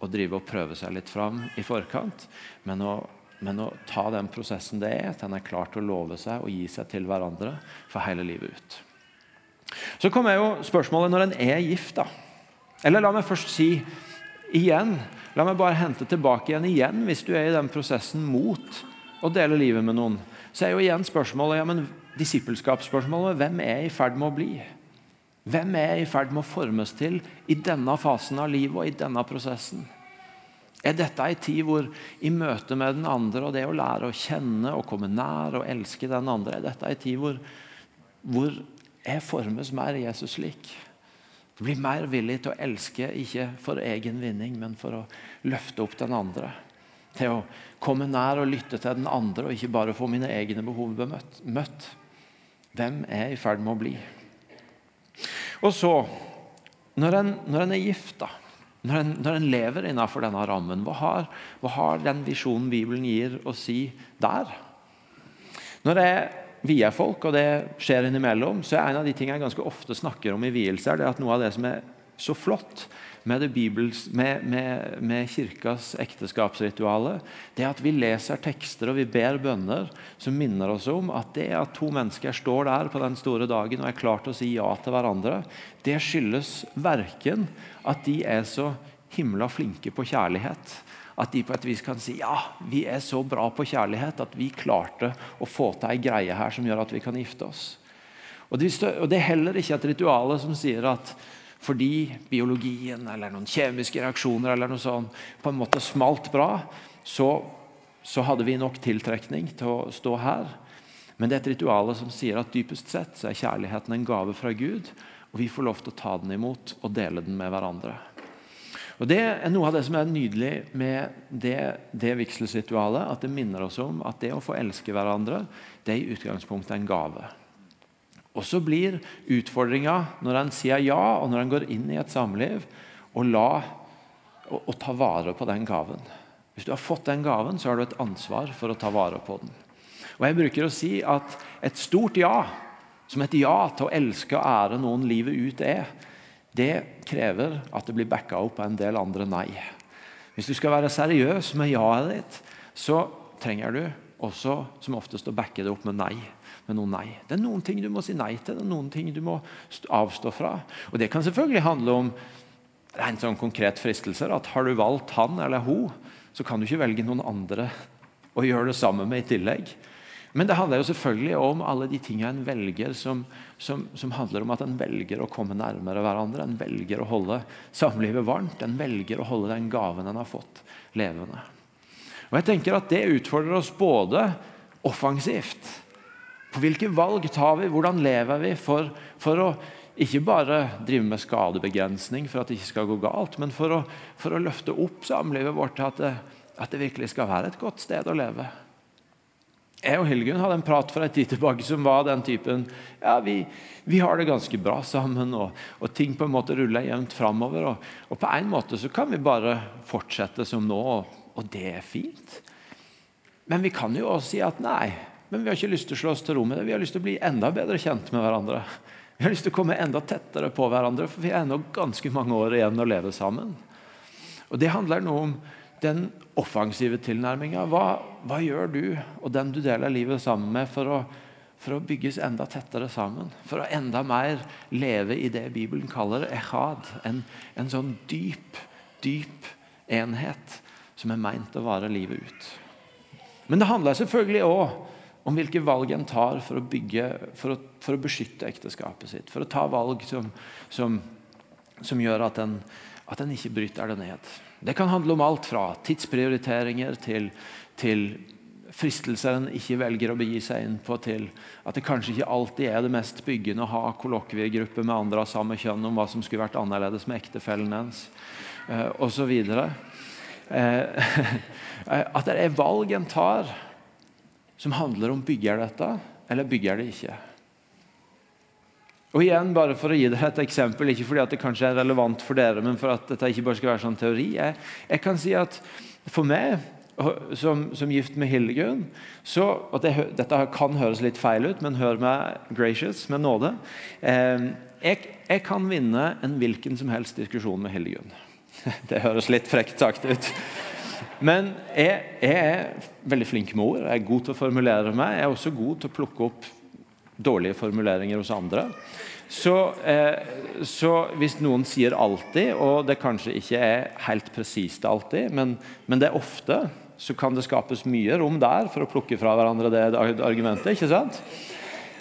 å drive og prøve seg litt fram i forkant, men å men å ta den prosessen det er, at en er klar til å love seg og gi seg til hverandre for hele livet ut. Så kommer jo spørsmålet når en er gift. da. Eller la meg først si igjen La meg bare hente tilbake igjen igjen hvis du er i den prosessen mot å dele livet med noen. Så er jo igjen spørsmålet ja, men disippelskapsspørsmålet hvem er i ferd med å bli? Hvem er jeg i ferd med å formes til i denne fasen av livet og i denne prosessen? Er dette en tid hvor i møte med den andre og det å lære å kjenne og komme nær og elske den andre, er dette en tid hvor, hvor jeg formes mer Jesus lik? Blir mer villig til å elske, ikke for egen vinning, men for å løfte opp den andre. Til å komme nær og lytte til den andre, og ikke bare få mine egne behov møtt. Hvem er jeg i ferd med å bli? Og så, når en, når en er gift, da når en, når en, lever innenfor denne rammen, hva har, hva har, den visjonen Bibelen gir, å si der? Når jeg vier folk, og det skjer innimellom, så er en av de tingene jeg ganske ofte snakker om i vielser, det er at noe av det som er så flott med, Bibels, med, med, med kirkas ekteskapsrituale, det at vi leser tekster og vi ber bønner som minner oss om at det at to mennesker står der på den store dagen og er klart til å si ja til hverandre, det skyldes verken at de er så himla flinke på kjærlighet, at de på et vis kan si ja, vi er så bra på kjærlighet at vi klarte å få til ei greie her som gjør at vi kan gifte oss. Og det er heller ikke et ritual som sier at fordi biologien eller noen kjemiske reaksjoner eller noe sånt på en måte smalt bra, så, så hadde vi nok tiltrekning til å stå her. Men det er et ritual som sier at dypest sett så er kjærligheten en gave fra Gud, og vi får lov til å ta den imot og dele den med hverandre. Og Det er noe av det som er nydelig med det, det vigselsritualet. At det minner oss om at det å få elske hverandre det er i utgangspunktet en gave. Og så blir utfordringa når han sier ja, og når han går inn i et samliv, å la, å, ta vare på den gaven. Hvis du har fått den gaven, så har du et ansvar for å ta vare på den. Og Jeg bruker å si at et stort ja, som et ja til å elske og ære noen livet ut er, det krever at det blir backa opp av en del andre nei. Hvis du skal være seriøs med ja-et ditt, så trenger du også som oftest å backe det opp med nei med noe nei. Det er noen ting du må si nei til, det er noen ting du må avstå fra. Og Det kan selvfølgelig handle om en sånn konkret fristelser. at Har du valgt han eller hun, så kan du ikke velge noen andre å gjøre det samme med i tillegg. Men det handler jo selvfølgelig om alle de tingene en velger som, som, som, handler om at en velger å komme nærmere hverandre. En velger å holde samlivet varmt. En velger å holde den gaven en har fått, levende. Og jeg tenker at Det utfordrer oss både offensivt hvilke valg tar vi? Hvordan lever vi for, for å ikke bare drive med skadebegrensning for at det ikke skal gå galt, men for å, for å løfte opp samlivet vårt til at det, at det virkelig skal være et godt sted å leve. Jeg og Hilgun hadde en prat for en tid tilbake som var den typen ja, vi, vi har det ganske bra sammen, og, og, ting på en måte ruller jevnt framover. Og, og, på en måte så kan vi bare fortsette som nå, og, og det er fint. Men vi kan jo også si at nei, men vi har ikke lyst til å slå oss til ro med det. Vi har lyst til å bli enda bedre kjent med hverandre. Vi har lyst til å komme enda tettere på hverandre, for vi har ennå ganske mange år igjen å leve sammen. Og Det handler noe om den offensive tilnærminga. Hva, hva, gjør du og den du deler livet sammen med, for å, for å, bygges enda tettere sammen? For å enda mer leve i det Bibelen kaller echad. En, en sånn dyp, dyp enhet som er meint å vare livet ut. Men det handler selvfølgelig òg om hvilke valg en tar for å, bygge, for å, for å beskytte ekteskapet sitt. For å ta valg som, som, som gjør at en, at en, ikke bryter det ned. Det kan handle om alt fra tidsprioriteringer til, til fristelser en ikke velger å begi seg inn på, til at det kanskje ikke alltid er det mest byggende å ha kollokviegrupper med andre av samme kjønn om hva som skulle vært annerledes med ektefellen ens, eh, osv. Eh, [laughs] at det er valg en tar som handler om bygger dette, eller bygger det ikke. Og igjen, bare for å gi dere et eksempel, Ikke fordi det kanskje er relevant for dere, men for at dette ikke bare skal være sånn teori. Jeg, jeg kan si at For meg, som, som gift med Hildegunn det, Dette kan høres litt feil ut, men hør meg gracious, med nåde. Eh, jeg, jeg, kan vinne en hvilken som helst diskusjon med Hildegunn. [laughs] Det høres litt frekt sagt ut. Men jeg, jeg, er veldig flink med ord. Jeg er god til å formulere meg. Jeg er også god til å plukke opp dårlige formuleringer hos andre. Så, eh, så hvis noen sier 'alltid', og det kanskje ikke er helt presist alltid, men, men, det er ofte, så kan det skapes mye rom der for å plukke fra hverandre det argumentet. ikke sant?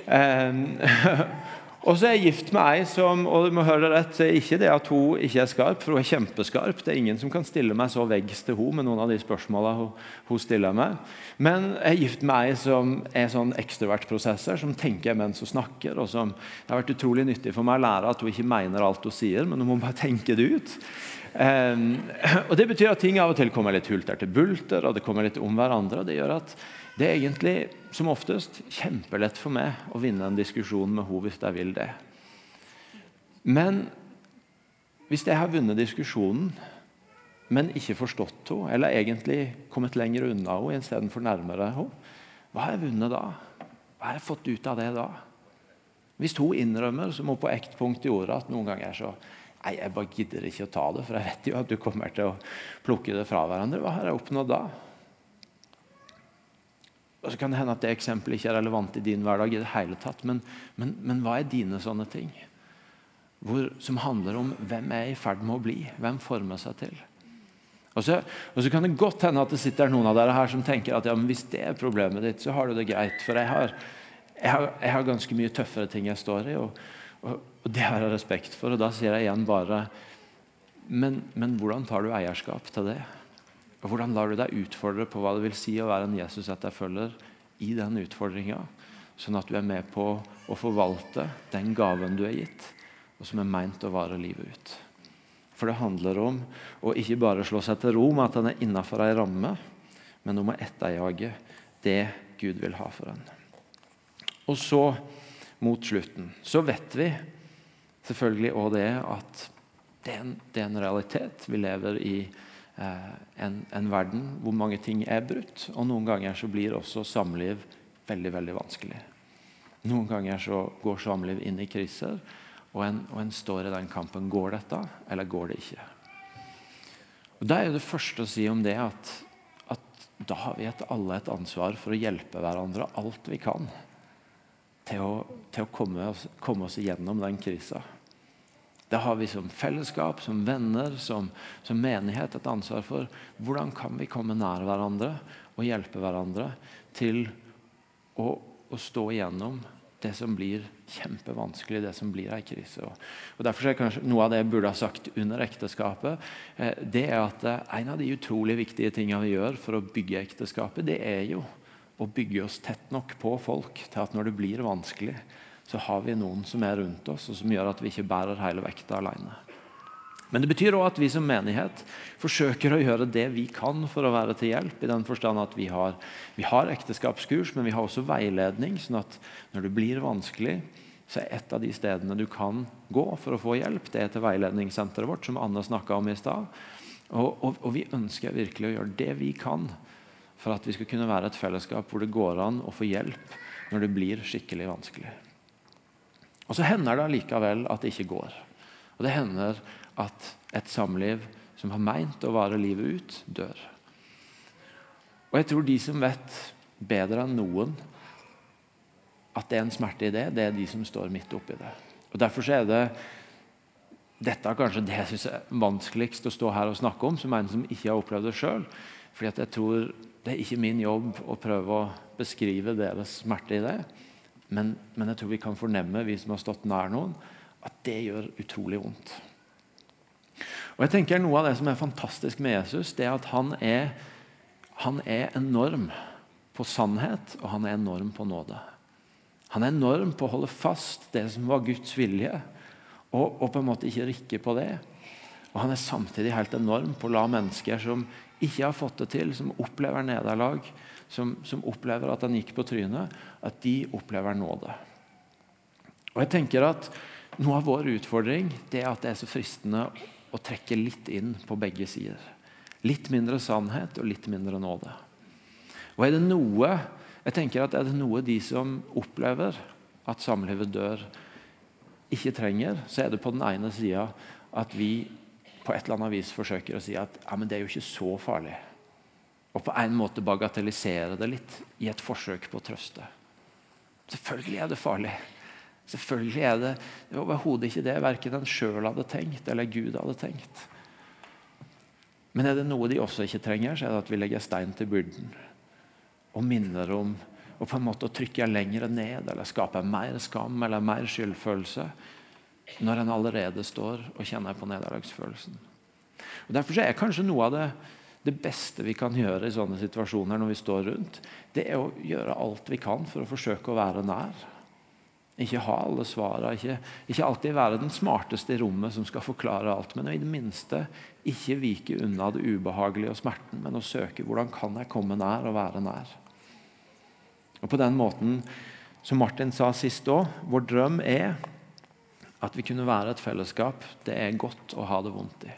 Eh, [laughs] Og så er jeg gift med ei som og du må høre det rett, ikke det at hun ikke er skarp, for hun er kjempeskarp. Det er ingen som kan stille meg så veggs til hun med noen av de spørsmåla hun, stiller meg. Men jeg er gift med ei som er sånn ekstrovertprosesser, som tenker mens hun snakker. og som Det har vært utrolig nyttig for meg å lære at hun ikke mener alt hun sier, men hun må bare tenke det ut. Um, og Det betyr at ting av og til kommer litt hulter til bulter, og det kommer litt om hverandre. og det gjør at det er egentlig som oftest kjempelett for meg å vinne en diskusjon med henne hvis jeg vil det. Men hvis jeg har vunnet diskusjonen, men ikke forstått henne, eller egentlig kommet lenger unna henne istedenfor nærmere henne, hva har jeg vunnet da? Hva har jeg fått ut av det da? Hvis hun innrømmer, som hun på ett punkt gjorde, at noen ganger så Nei, jeg bare gidder ikke å ta det, for jeg vet jo at du kommer til å plukke det fra hverandre. Hva har jeg oppnådd da? Og så kan det hende at det eksempelet ikke er relevant i din hverdag. i det hele tatt, Men, men, men hva er dine sånne ting? Hvor, som handler om hvem er i ferd med å bli? Hvem former seg til? Og så, og så, kan det godt hende at det sitter noen av dere her som tenker at ja, hvis det er problemet ditt, så har du det greit. For jeg har, jeg har, jeg har ganske mye tøffere ting jeg står i, og, og, og, det har jeg respekt for. Og da sier jeg igjen bare men, men hvordan tar du eierskap til det? Og Hvordan lar du deg utfordre på hva det vil si å være en Jesus-etterfølger i den utfordringa, sånn at du er med på å forvalte den gaven du er gitt, og som er meint å vare livet ut? For det handler om å ikke bare slå seg til ro med at en er innafor ei ramme, men om å etterjage det Gud vil ha for en. Og så, mot slutten, så vet vi selvfølgelig òg det at det er, en, det er, en, realitet. Vi lever i en, en, verden hvor mange ting er brutt. Og noen ganger så blir også samliv veldig, veldig vanskelig. Noen ganger så går samliv inn i kriser. Og en, og en, står i den kampen. Går dette, eller går det ikke? Og Da er det første å si om det at, at da har vi et, alle et ansvar for å hjelpe hverandre alt vi kan til å, til å komme, oss, komme, oss, igjennom den krisa. Da har vi som fellesskap, som venner, som, som menighet et ansvar for hvordan kan vi komme nær hverandre og hjelpe hverandre til å, å stå igjennom det som blir kjempevanskelig, det som blir ei krise. Og Derfor er kanskje noe av det jeg burde ha sagt under ekteskapet, eh, det er at eh, en av de utrolig viktige tingene vi gjør for å bygge ekteskapet, det er jo å bygge oss tett nok på folk til at når det blir vanskelig, så har vi noen som er rundt oss, og som gjør at vi ikke bærer hele vekta alene. Men det betyr òg at vi som menighet forsøker å gjøre det vi kan for å være til hjelp. i den forstand at Vi har, vi har ekteskapskurs, men vi har også veiledning. sånn at når det blir vanskelig, så er et av de stedene du kan gå for å få hjelp, det er til veiledningssenteret vårt, som Anne snakka om i stad. Og, og, og, vi ønsker virkelig å gjøre det vi kan for at vi skal kunne være et fellesskap hvor det går an å få hjelp når det blir skikkelig vanskelig. Og Så hender det allikevel at det ikke går. Og det hender at et samliv som har meint å vare livet ut, dør. Og jeg tror de som vet bedre enn noen at det er en smerte i det, det er de som står midt oppi det. Og Derfor er det dette er kanskje det jeg synes er vanskeligst å stå her og snakke om, som en som ikke har opplevd det sjøl. Fordi jeg tror det er ikke min jobb å prøve å beskrive deres smerte i det. Men, men jeg tror vi kan fornemme, vi som har stått nær noen, at det gjør utrolig vondt. Og jeg tenker Noe av det som er fantastisk med Jesus, det er at han er, han er enorm på sannhet, og han er enorm på nåde. Han er enorm på å holde fast det som var Guds vilje, og, og på en måte ikke rikke på det. Og han er samtidig helt enorm på å la mennesker som ikke har fått det til, som opplever nederlag, som, som opplever at han gikk på trynet, at de opplever nåde. Og jeg tenker at Noe av vår utfordring det er at det er så fristende å trekke litt inn på begge sider. Litt mindre sannhet og litt mindre nåde. Og Er det noe jeg tenker at er det noe de som opplever at samlivet dør, ikke trenger, så er det på den ene sida at vi på et eller annet vis forsøker å si at ja, men det er jo ikke så farlig. Og på en måte bagatellisere det litt i et forsøk på å trøste. Selvfølgelig er det farlig. Selvfølgelig er det, det overhodet ikke det verken en sjøl hadde tenkt eller Gud hadde tenkt. Men er det noe de også ikke trenger, så er det at vi legger stein til byrden. Og minner om og på en måte trykker trykke lenger ned eller skaper mer skam eller mer skyldfølelse når en allerede står og kjenner på nederlagsfølelsen. Og Derfor er kanskje noe av det, det beste vi kan gjøre i sånne situasjoner når vi står rundt, det er å gjøre alt vi kan for å forsøke å være nær. Ikke ha alle svarene, ikke, ikke, alltid være den smarteste i rommet som skal forklare alt, men i det minste ikke vike unna det ubehagelige og smerten, men å søke hvordan kan jeg komme nær og være nær. Og På den måten, som Martin sa sist òg, vår drøm er at vi kunne være et fellesskap det er godt å ha det vondt i.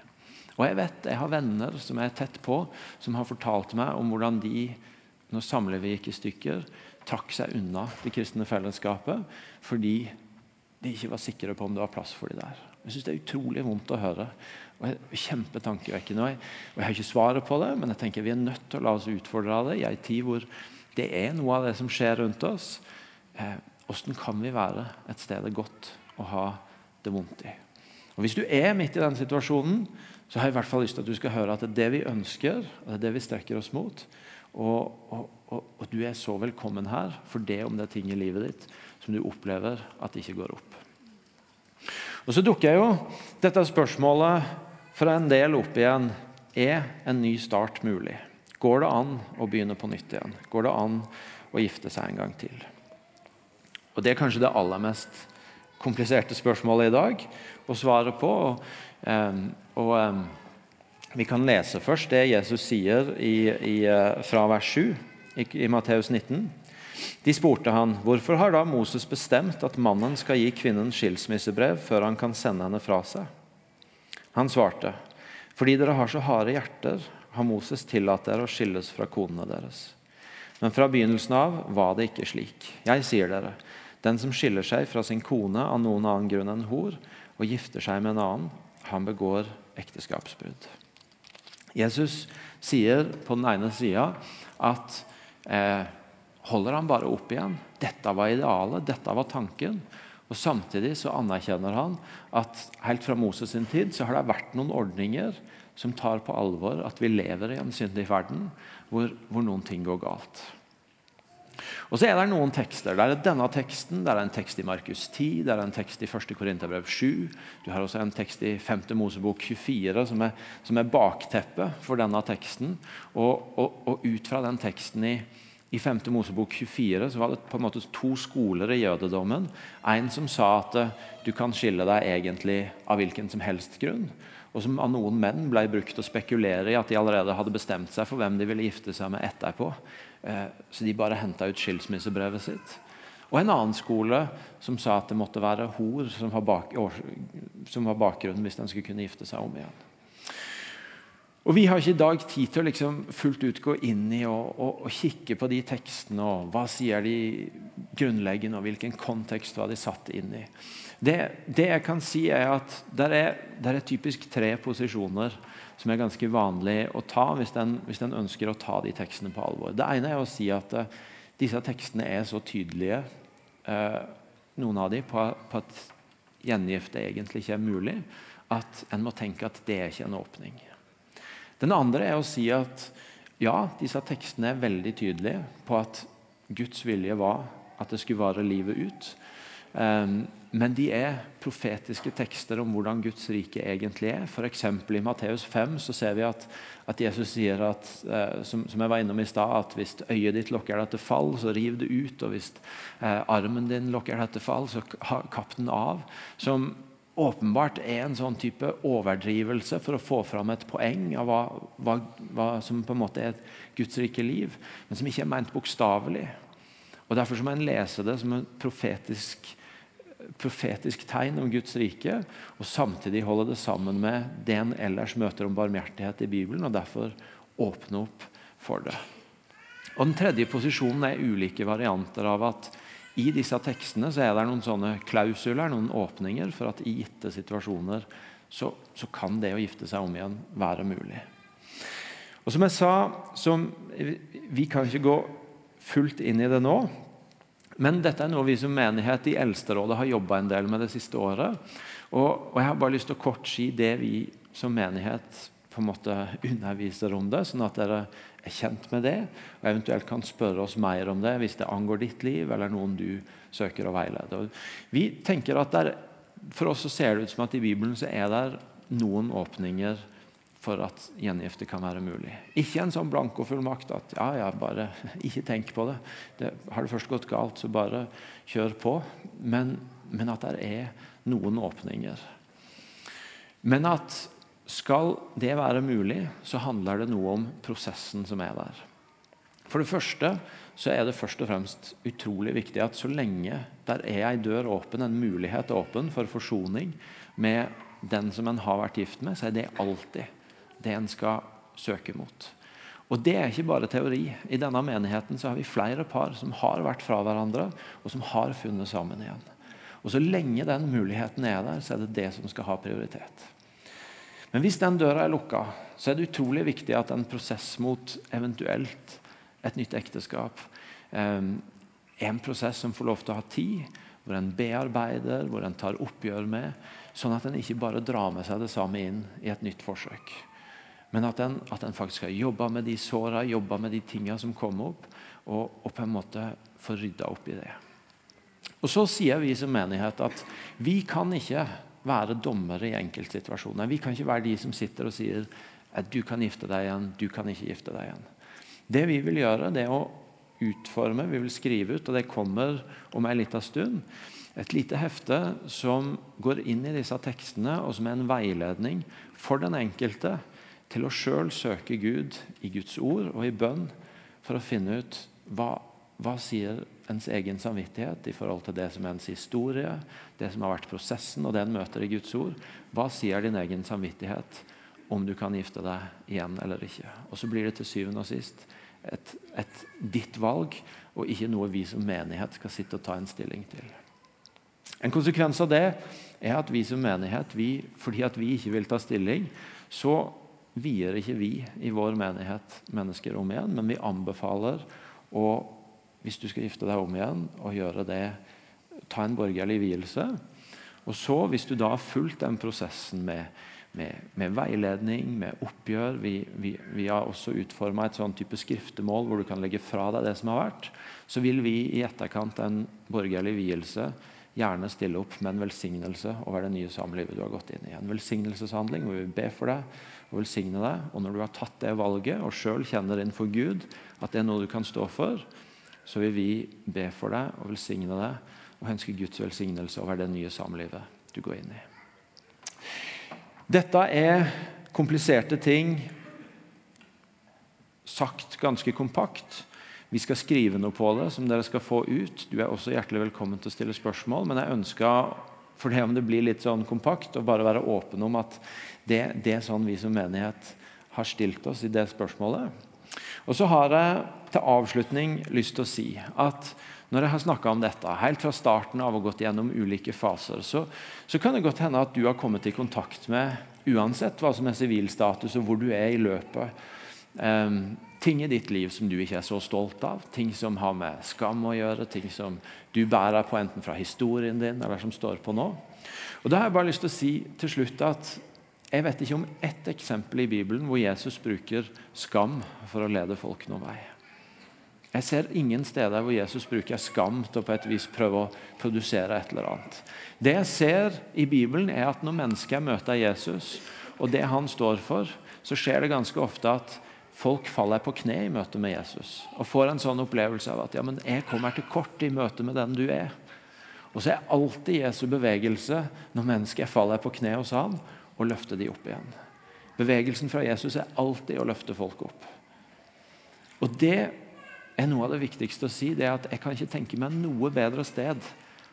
Og Jeg vet, jeg har venner som er tett på, som har fortalt meg om hvordan de, når samlivet gikk i stykker, trakk seg unna det kristne fellesskapet fordi de ikke var sikre på om det var plass for de der. Jeg synes Det er utrolig vondt å høre. og jeg, Kjempetankevekkende. Og jeg har ikke svaret på det, men jeg tenker vi er nødt til å la oss utfordre av det i ei tid hvor det er noe av det som skjer rundt oss. Eh, hvordan kan vi være et sted det er godt å ha det vondt i? Og Og Hvis du er midt i den situasjonen, så har jeg i hvert fall lyst til at du skal høre at det er det vi ønsker, det er det vi strekker oss mot. Og, og, og, og, du er så velkommen her for det om det er ting i livet ditt som du opplever at ikke går opp. Og Så dukker jo dette spørsmålet fra en del opp igjen. Er en ny start mulig? Går det an å begynne på nytt igjen? Går det an å gifte seg en gang til? Og Det er kanskje det aller mest kompliserte spørsmålet i dag å svare på. Og, og Vi kan lese først det Jesus sier i, i, uh, fra vers 7 i, i Matteus 19. De spurte han, hvorfor har da Moses bestemt at mannen skal gi kvinnen skilsmissebrev før han kan sende henne fra seg? Han svarte, fordi dere har så harde hjerter, har Moses tillatt dere å skilles fra konene deres. Men fra begynnelsen av var det ikke slik. Jeg sier dere, den som skiller seg fra sin kone av noen annen grunn enn hor, og gifter seg med en annen, han begår ekteskapsbrudd. Jesus sier på den ene sida at eh, holder han bare opp igjen. Dette var idealet, dette var tanken. Og Samtidig så anerkjenner han at helt fra Moses sin tid så har det vært noen ordninger som tar på alvor at vi lever i en syndig verden hvor, hvor noen ting går galt. Og så er det noen tekster. Det er denne teksten, det er en tekst i Markus 10, det er en tekst i 1. Korinterbrev 7. Du har også en tekst i 5. Mosebok 24 som er, som er bakteppet for denne teksten. Og, og, og, ut fra den teksten i, i 5. Mosebok 24 så var det på en måte to skoler i jødedommen. En som sa at eh, du kan skille deg egentlig av hvilken som helst grunn og som av noen menn ble brukt å spekulere i at de allerede hadde bestemt seg for hvem de ville gifte seg med etterpå. Eh, så de bare henta ut skilsmissebrevet sitt. Og en annen skole som sa at det måtte være hor som var, bak, som var bakgrunnen hvis den skulle kunne gifte seg om igjen. Og Vi har ikke i dag tid til å liksom fullt ut gå inn i og, og, og, kikke på de tekstene. og Hva sier de grunnleggende, og hvilken kontekst var de satt inn i. Det, det jeg kan si, er at det er, er, typisk tre posisjoner som er ganske vanlig å ta hvis en, hvis en ønsker å ta de tekstene på alvor. Det ene er å si at uh, disse tekstene er så tydelige, uh, noen av dem, på, på at gjengifte egentlig ikke er mulig, at en må tenke at det er ikke en åpning. Den andre er å si at ja, disse tekstene er veldig tydelige på at Guds vilje var at det skulle vare livet ut. Um, men de er profetiske tekster om hvordan Guds rike egentlig er. F.eks. i Matteus 5 så ser vi at, at Jesus sier, at, uh, som, som, jeg var innom i stad, at hvis øyet ditt lokker deg til fall, så riv det ut. Og hvis uh, armen din lokker deg til fall, så kapp den av. Som åpenbart er en sånn type overdrivelse for å få fram et poeng av hva, hva, hva som på en måte er et Guds rike liv, men som ikke er ment bokstavelig. Og Derfor må en lese det som en profetisk, profetisk tegn om Guds rike, og samtidig holde det sammen med det en ellers møter om barmhjertighet i Bibelen, og derfor åpne opp for det. Og Den tredje posisjonen er ulike varianter av at i disse tekstene så er det noen sånne klausuler, noen åpninger, for at i gitte situasjoner så, så kan det å gifte seg om igjen være mulig. Og Som jeg sa, som, vi kan ikke gå fullt inn i det nå. Men dette er noe vi som menighet i Eldsterådet har jobba en del med det siste året. Og, og, Jeg har bare lyst til å kort si det vi som menighet på en måte underviser om det, sånn at dere er kjent med det, og eventuelt kan spørre oss mer om det hvis det angår ditt liv eller noen du søker å veilede. Vi tenker at der, For oss så ser det ut som at i Bibelen så er det noen åpninger for at gjengifte kan være mulig. Ikke en sånn blankofullmakt at ja, ja, bare [laughs] ikke tenk på det. det. Har det først gått galt, så bare kjør på. Men, men at det er noen åpninger. Men at skal det være mulig, så handler det noe om prosessen som er der. For det første så er det først og fremst utrolig viktig at så lenge der er ei dør åpen, en mulighet åpen for forsoning med den som en har vært gift med, så er det alltid det en skal søke mot. Og Det er ikke bare teori. I denne menigheten så har vi flere par som har vært fra hverandre, og som har funnet sammen igjen. Og Så lenge den muligheten er der, så er det det som skal ha prioritet. Men hvis den døra er lukka, så er det utrolig viktig at en prosess mot eventuelt et nytt ekteskap eh, er en prosess som får lov til å ha tid, hvor en bearbeider, hvor en tar oppgjør med, sånn at en ikke bare drar med seg det samme inn i et nytt forsøk. Men at en, at en faktisk har jobba med de såra, jobba med de tinga som kom opp, og, og, på en måte få rydda opp i det. Og Så sier vi som menighet at vi kan ikke være dommere i enkeltsituasjoner. Vi kan ikke være de som sitter og sier at du kan gifte deg igjen, du kan ikke gifte deg igjen. Det vi vil gjøre, det er å utforme, vi vil skrive ut, og det kommer om en liten stund, et lite hefte som går inn i disse tekstene, og som er en veiledning for den enkelte til å sjøl søke Gud i Guds ord og i bønn for å finne ut hva, hva sier ens egen samvittighet i forhold til det som er ens historie, det som har vært prosessen, og det en møter i Guds ord. Hva sier din egen samvittighet om du kan gifte deg igjen eller ikke? Og Så blir det til syvende og sist et, et ditt valg, og ikke noe vi som menighet skal sitte og ta en stilling til. En konsekvens av det er at vi som menighet, vi, fordi at vi ikke vil ta stilling, så vier ikke vi i vår menighet mennesker om igjen, men vi anbefaler å hvis du skal gifte deg om igjen, og gjøre det, ta en borgerlig vielse. Og så, hvis du da har fulgt den prosessen med, med, med veiledning, med oppgjør Vi, vi, vi har også utforma et sånn type skriftemål hvor du kan legge fra deg det som har vært. Så vil vi i etterkant en borgerlig vielse gjerne stille opp med en velsignelse over det nye samlivet du har gått inn i. En velsignelseshandling hvor vi ber for deg og velsigne deg. Og når du har tatt det valget og sjøl kjenner inn for Gud at det er noe du kan stå for, så vil vi be for deg og velsigne deg og ønske Guds velsignelse over det nye samlivet du går inn i. Dette er kompliserte ting sagt ganske kompakt. Vi skal skrive noe på det som dere skal få ut. Du er også hjertelig velkommen til å stille spørsmål, men jeg ønsker for det om det blir litt sånn kompakt, å bare være åpen om at det, det er sånn vi som menighet har stilt oss i det spørsmålet. Og så har jeg til avslutning lyst til å si at når jeg har snakka om dette, helt fra starten av og gått gjennom ulike faser, så, så, kan det godt hende at du har kommet i kontakt med, uansett hva som er sivilstatus og hvor du er i løpet, um, ting i ditt liv som du ikke er så stolt av, ting som har med skam å gjøre, ting som du bærer på enten fra historien din eller som står på nå. Og Da har jeg bare lyst til å si til slutt at jeg vet ikke om ett eksempel i Bibelen hvor Jesus bruker skam for å lede folk noen vei. Jeg ser ingen steder hvor Jesus bruker skam til å på et vis prøve å produsere et eller annet. Det jeg ser i Bibelen, er at når mennesker møter Jesus, og det han står for, så skjer det ganske ofte at folk faller på kne i møte med Jesus og får en sånn opplevelse av at ja, men jeg kommer til kort i møte med den du er. Og så er alltid Jesu bevegelse når mennesker faller på kne hos han, og løfte de opp igjen. Bevegelsen fra Jesus er alltid å løfte folk opp. Og det er noe av det viktigste å si. det er at Jeg kan ikke tenke meg noe bedre sted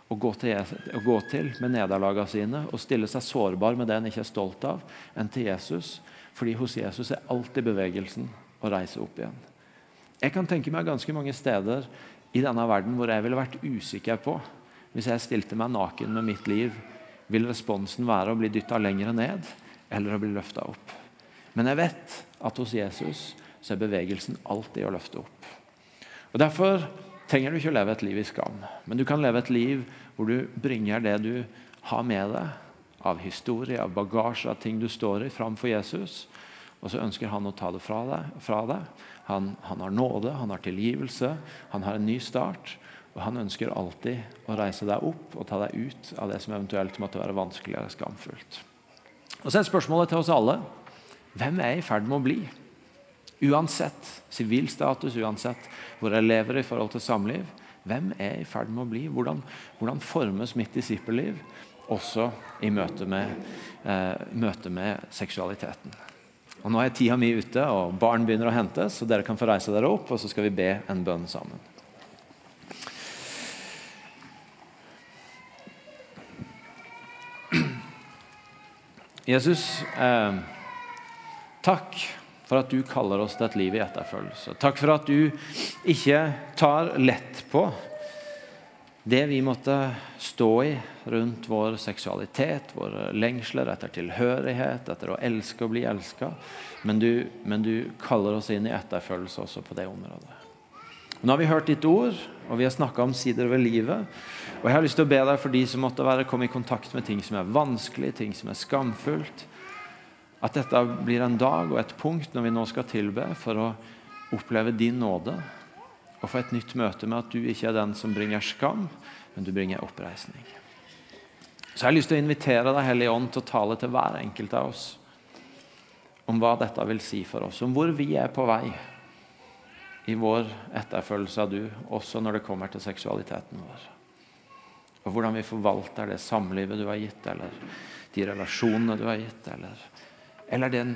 å gå til, å gå til med nederlagene sine og stille seg sårbar med det en ikke er stolt av, enn til Jesus. Fordi hos Jesus er alltid bevegelsen å reise opp igjen. Jeg kan tenke meg ganske mange steder i denne verden hvor jeg ville vært usikker på, hvis jeg stilte meg naken med mitt liv vil responsen være å bli dytta lenger ned eller å bli løfta opp. Men jeg vet at hos Jesus så er bevegelsen alltid å løfte opp. Og Derfor trenger du ikke å leve et liv i skam, men du kan leve et liv hvor du bringer det du har med deg av historie, av bagasje, av ting du står i, framfor Jesus. Og så ønsker han å ta det fra deg. Fra deg. Han, han har nåde, han har tilgivelse, han har en ny start. Og Han ønsker alltid å reise deg opp og ta deg ut av det som eventuelt måtte være vanskelig eller skamfullt. Og Så er spørsmålet til oss alle hvem er i ferd med å bli? Uansett sivilstatus, uansett hvor jeg lever i forhold til samliv. Hvem er i ferd med å bli? Hvordan, hvordan formes mitt disippelliv også i møte med, eh, møte med seksualiteten? Og Nå er tida mi ute, og barn begynner å hentes, så dere kan få reise dere opp, og så skal vi be en bønn sammen. Jesus, eh, takk for at du kaller oss til et liv i etterfølgelse. Takk for at du ikke tar lett på det vi måtte stå i rundt vår seksualitet, våre lengsler etter tilhørighet, etter å elske og bli elska. Men, men, du kaller oss inn i etterfølgelse også på det området. Nå har vi hørt ditt ord, og vi har snakka om sider ved livet. Og jeg har lyst til å be deg for de som måtte være komme i kontakt med ting som er vanskelig, ting som er skamfullt. At dette blir en dag og et punkt når vi nå skal tilbe, for å oppleve din nåde. Og få et nytt møte med at du ikke er den som bringer skam, men du bringer oppreisning. Så jeg har lyst til å invitere deg, Hellige Ånd, til å tale til hver enkelt av oss om hva dette vil si for oss, om hvor vi er på vei i vår etterfølgelse av du, også når det kommer til seksualiteten vår. Og hvordan vi forvalter det samlivet du har gitt, eller de relasjonene du har gitt, eller, eller den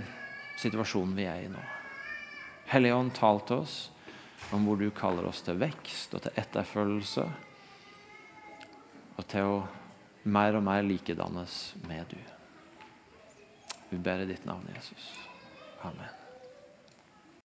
situasjonen vi er i nå. Hellige Ånd, tal til oss om hvor du kaller oss til vekst og til etterfølgelse, og til å mer og mer likedannes med du. Vi ber i ditt navn, Jesus. Amen.